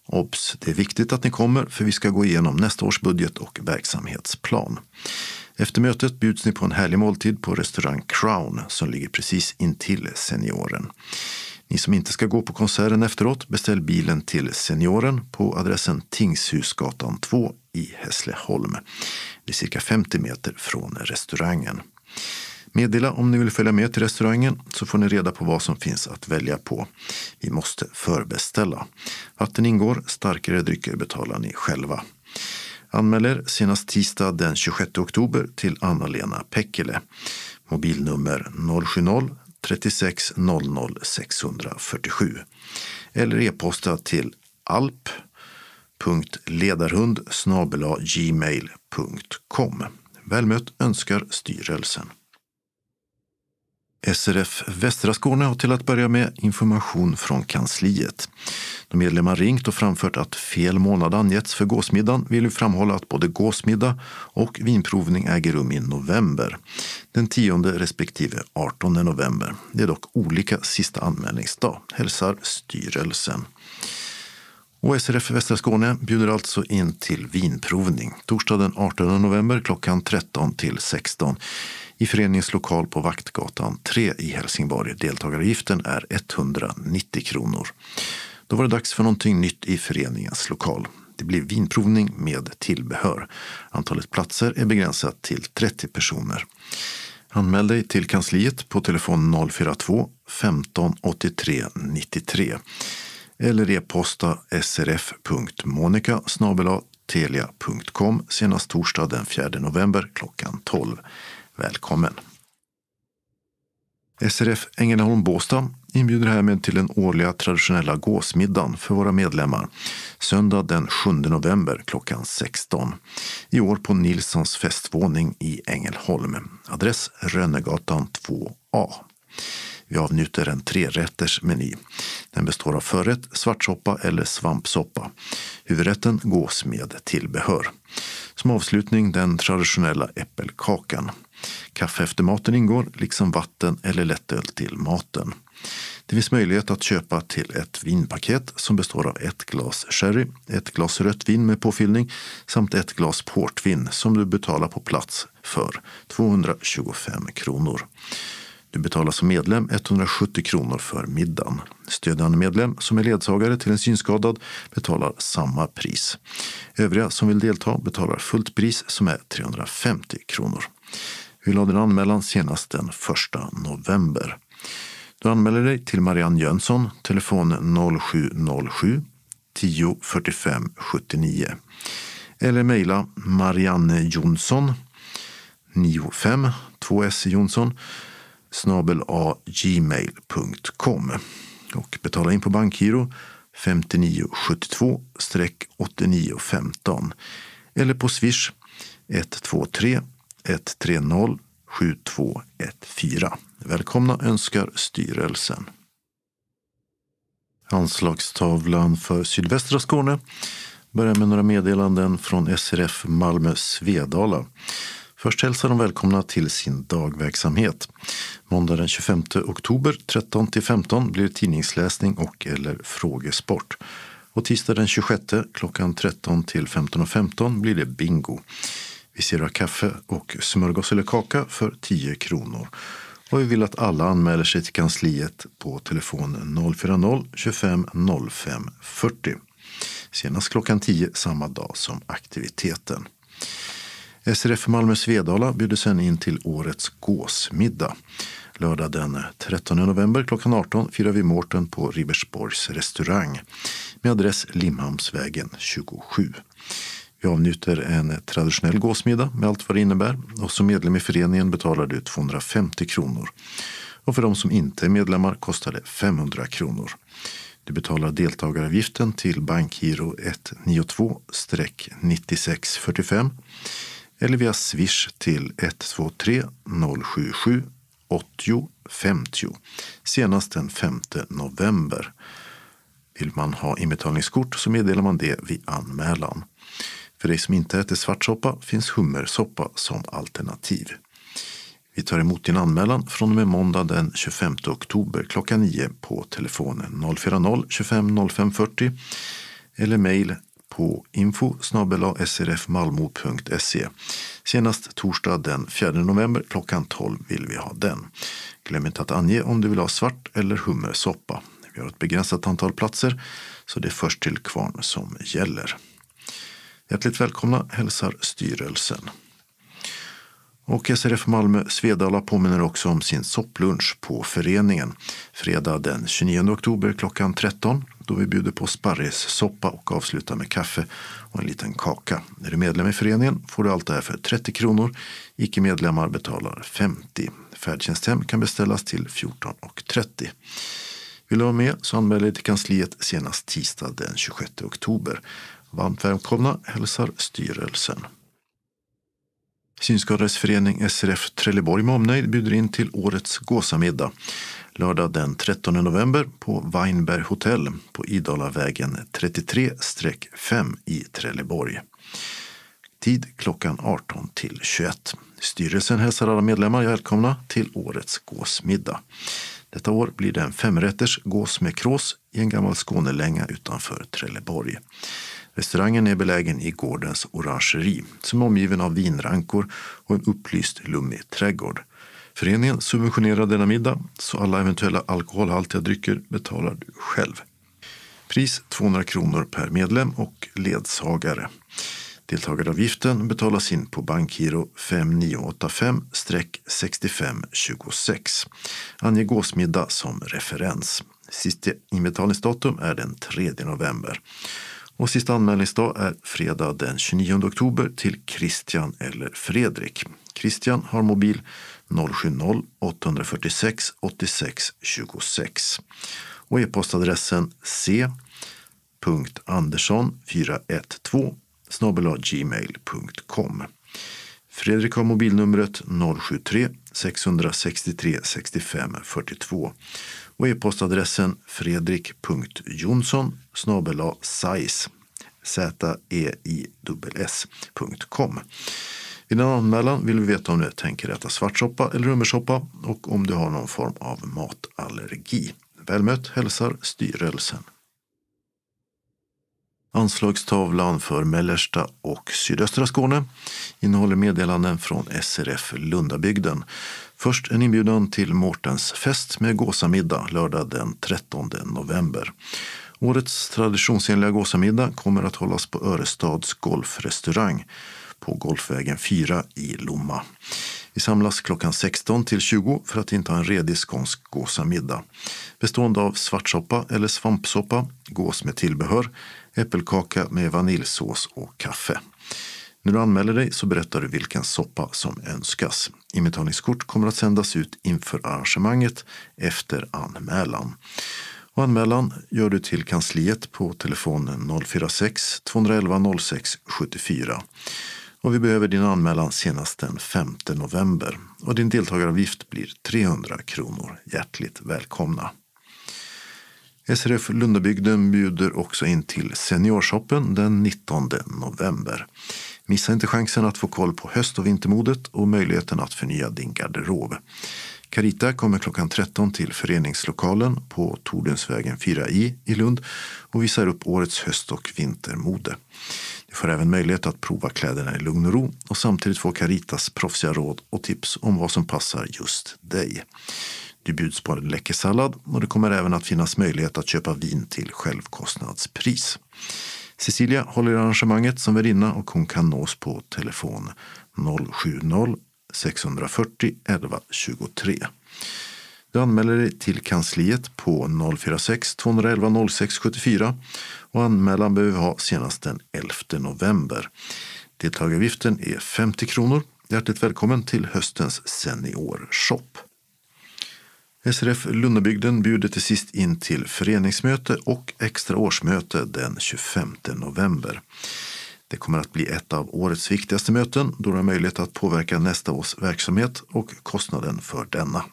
Obs! Det är viktigt att ni kommer för vi ska gå igenom nästa års budget och verksamhetsplan. Efter mötet bjuds ni på en härlig måltid på restaurang Crown som ligger precis intill Senioren. Ni som inte ska gå på konserten efteråt, beställ bilen till Senioren på adressen Tingshusgatan 2 i Hässleholm. Det är cirka 50 meter från restaurangen. Meddela om ni vill följa med till restaurangen så får ni reda på vad som finns att välja på. Vi måste förbeställa. Vatten ingår, starkare drycker betalar ni själva. Anmäl er senast tisdag den 26 oktober till Anna-Lena Pekkele. Mobilnummer 070 36 00 647 eller e-posta till alp.ledarhund gmail.com. Välmött önskar styrelsen. SRF Västra Skåne har till att börja med information från kansliet. Då medlemmar ringt och framfört att fel månad angetts för gåsmiddagen vill vi framhålla att både gåsmiddag och vinprovning äger rum i november. Den 10 respektive 18 november. Det är dock olika sista anmälningsdag, hälsar styrelsen. Och SRF Västra Skåne bjuder alltså in till vinprovning torsdag den 18 november klockan 13 till 16 i föreningens lokal på Vaktgatan 3 i Helsingborg. Deltagaravgiften är 190 kronor. Då var det dags för någonting nytt i föreningens lokal. Det blir vinprovning med tillbehör. Antalet platser är begränsat till 30 personer. Anmäl dig till kansliet på telefon 042 15 83 93 eller e-posta srf.monica telia.com senast torsdag den 4 november klockan 12. Välkommen! SRF Ängelholm Båstad inbjuder härmed till den årliga traditionella gåsmiddagen för våra medlemmar söndag den 7 november klockan 16. I år på Nilssons festvåning i Ängelholm. Adress Rönnegatan 2A. Vi avnjuter en trerätters meny. Den består av förrätt, svartsoppa eller svampsoppa. Huvudrätten gås med tillbehör. Som avslutning den traditionella äppelkakan. Kaffe efter maten ingår, liksom vatten eller lättöl till maten. Det finns möjlighet att köpa till ett vinpaket som består av ett glas sherry, ett glas rött vin med påfyllning samt ett glas portvin som du betalar på plats för 225 kronor. Du betalar som medlem 170 kronor för middagen. Stödjande medlem som är ledsagare till en synskadad betalar samma pris. Övriga som vill delta betalar fullt pris som är 350 kronor. Vi lade en anmälan senast den 1 november. Du anmäler dig till Marianne Jönsson, telefon 0707 10 45 79. Eller mejla Marianne Jonsson 95 2S Jonsson snabel a gmail.com och betala in på bankgiro 5972-8915 eller på swish 123 130 7214. Välkomna önskar styrelsen. Anslagstavlan för sydvästra Skåne börjar med några meddelanden från SRF Malmö Svedala. Först hälsar de välkomna till sin dagverksamhet. Måndag den 25 oktober 13 till 15 blir tidningsläsning och eller frågesport. Och tisdag den 26 klockan 13 till 15.15 15 blir det bingo. Vi serverar kaffe och smörgås eller kaka för 10 kronor. Och vi vill att alla anmäler sig till kansliet på telefon 040-25 05 40. Senast klockan 10 samma dag som aktiviteten. SRF Malmö Svedala bjuder sen in till årets gåsmiddag. Lördag den 13 november klockan 18 firar vi Mårten på Ribersborgs restaurang med adress Limhamnsvägen 27. Vi avnjuter en traditionell gåsmiddag med allt vad det innebär och som medlem i föreningen betalar du 250 kronor. Och för de som inte är medlemmar kostar det 500 kronor. Du betalar deltagaravgiften till bankgiro 192-9645 eller via swish till 123 077 80 50 senast den 5 november. Vill man ha inbetalningskort så meddelar man det vid anmälan. För dig som inte äter svartsoppa finns hummersoppa som alternativ. Vi tar emot din anmälan från och med måndag den 25 oktober klockan 9 på telefonen 040-25 05 40 eller mejl på info srfmalmo.se. Senast torsdag den 4 november klockan 12 vill vi ha den. Glöm inte att ange om du vill ha svart eller hummersoppa. Vi har ett begränsat antal platser så det är först till kvarn som gäller. Hjärtligt välkomna hälsar styrelsen. Och SRF Malmö Svedala påminner också om sin sopplunch på föreningen fredag den 29 oktober klockan 13 då vi bjuder på sparrissoppa och avslutar med kaffe och en liten kaka. Är du medlem i föreningen får du allt det här för 30 kronor. Icke-medlemmar betalar 50. Färdtjänsthem kan beställas till 14.30. Vill du vara med så anmäl dig till kansliet senast tisdag den 26 oktober. Varmt välkomna hälsar styrelsen. Synskadades förening SRF Trelleborg med omnejd bjuder in till årets gåsamiddag lördag den 13 november på Weinberg hotell på Idalavägen 33-5 i Trelleborg. Tid klockan 18 till 21. Styrelsen hälsar alla medlemmar välkomna till årets gåsmiddag. Detta år blir det en femrätters gås med krås i en gammal Skånelänga utanför Trelleborg. Restaurangen är belägen i gårdens orangeri som är omgiven av vinrankor och en upplyst lummig trädgård. Föreningen subventionerar denna middag så alla eventuella alkoholhaltiga drycker betalar du själv. Pris 200 kronor per medlem och ledsagare. Deltagaravgiften betalas in på bankgiro 5985-6526. Ange gåsmiddag som referens. Sista inbetalningsdatum är den 3 november. Och sista anmälningsdag är fredag den 29 oktober till Christian eller Fredrik. Christian har mobil 070-846 86 26 och e-postadressen c.andersson412 snabel gmail.com. Fredrik har mobilnumret 073 663 65 42 och e-postadressen fredrik.jonsson snabel sais z-e-i-s.com. Vid en anmälan vill vi veta om du tänker äta svartsoppa eller hummersoppa och om du har någon form av matallergi. Välmött hälsar styrelsen. Anslagstavlan för mellersta och sydöstra Skåne innehåller meddelanden från SRF Lundabygden. Först en inbjudan till Mårtens fest med gåsamiddag lördag den 13 november. Årets traditionsenliga gåsamiddag kommer att hållas på Örestads golfrestaurang på Golfvägen 4 i Lomma. Vi samlas klockan 16 till 20 för att inta en redig skånsk gåsamiddag bestående av svartsoppa eller svampsoppa, gås med tillbehör, äppelkaka med vaniljsås och kaffe. När du anmäler dig så berättar du vilken soppa som önskas. Inbetalningskort kommer att sändas ut inför arrangemanget efter anmälan. Och anmälan gör du till kansliet på telefonen 046-211 06 74. Och vi behöver din anmälan senast den 5 november. Och din deltagaravgift blir 300 kronor. Hjärtligt välkomna. SRF Lundabygden bjuder också in till Seniorshoppen den 19 november. Missa inte chansen att få koll på höst och vintermodet och möjligheten att förnya din garderob. Carita kommer klockan 13 till föreningslokalen på Tordensvägen 4i i Lund och visar upp årets höst och vintermode. Du får även möjlighet att prova kläderna i lugn och ro och samtidigt få Caritas proffsiga råd och tips om vad som passar just dig. Du bjuds på en läcker sallad och det kommer även att finnas möjlighet att köpa vin till självkostnadspris. Cecilia håller i arrangemanget som värdinna och hon kan nås på telefon 070 640 11 23. Du anmäler dig till kansliet på 046 211 06 74 och anmälan behöver vi ha senast den 11 november. Deltagaravgiften är 50 kronor. Hjärtligt välkommen till höstens seniorshop. SRF Lundabygden bjuder till sist in till föreningsmöte och extra årsmöte den 25 november. Det kommer att bli ett av årets viktigaste möten då du har möjlighet att påverka nästa års verksamhet och kostnaden för denna.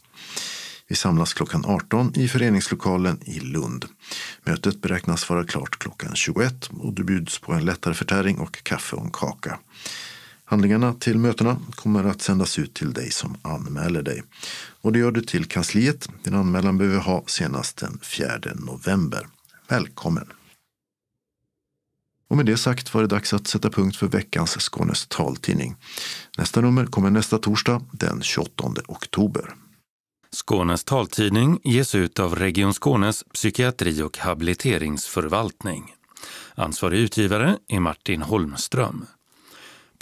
Vi samlas klockan 18 i föreningslokalen i Lund. Mötet beräknas vara klart klockan 21 och du bjuds på en lättare förtäring och kaffe och en kaka. Handlingarna till mötena kommer att sändas ut till dig som anmäler dig. Och det gör du till kansliet. Din anmälan behöver ha senast den 4 november. Välkommen! Och med det sagt var det dags att sätta punkt för veckans Skånes taltidning. Nästa nummer kommer nästa torsdag den 28 oktober. Skånes taltidning ges ut av Region Skånes psykiatri och habiliteringsförvaltning. Ansvarig utgivare är Martin Holmström.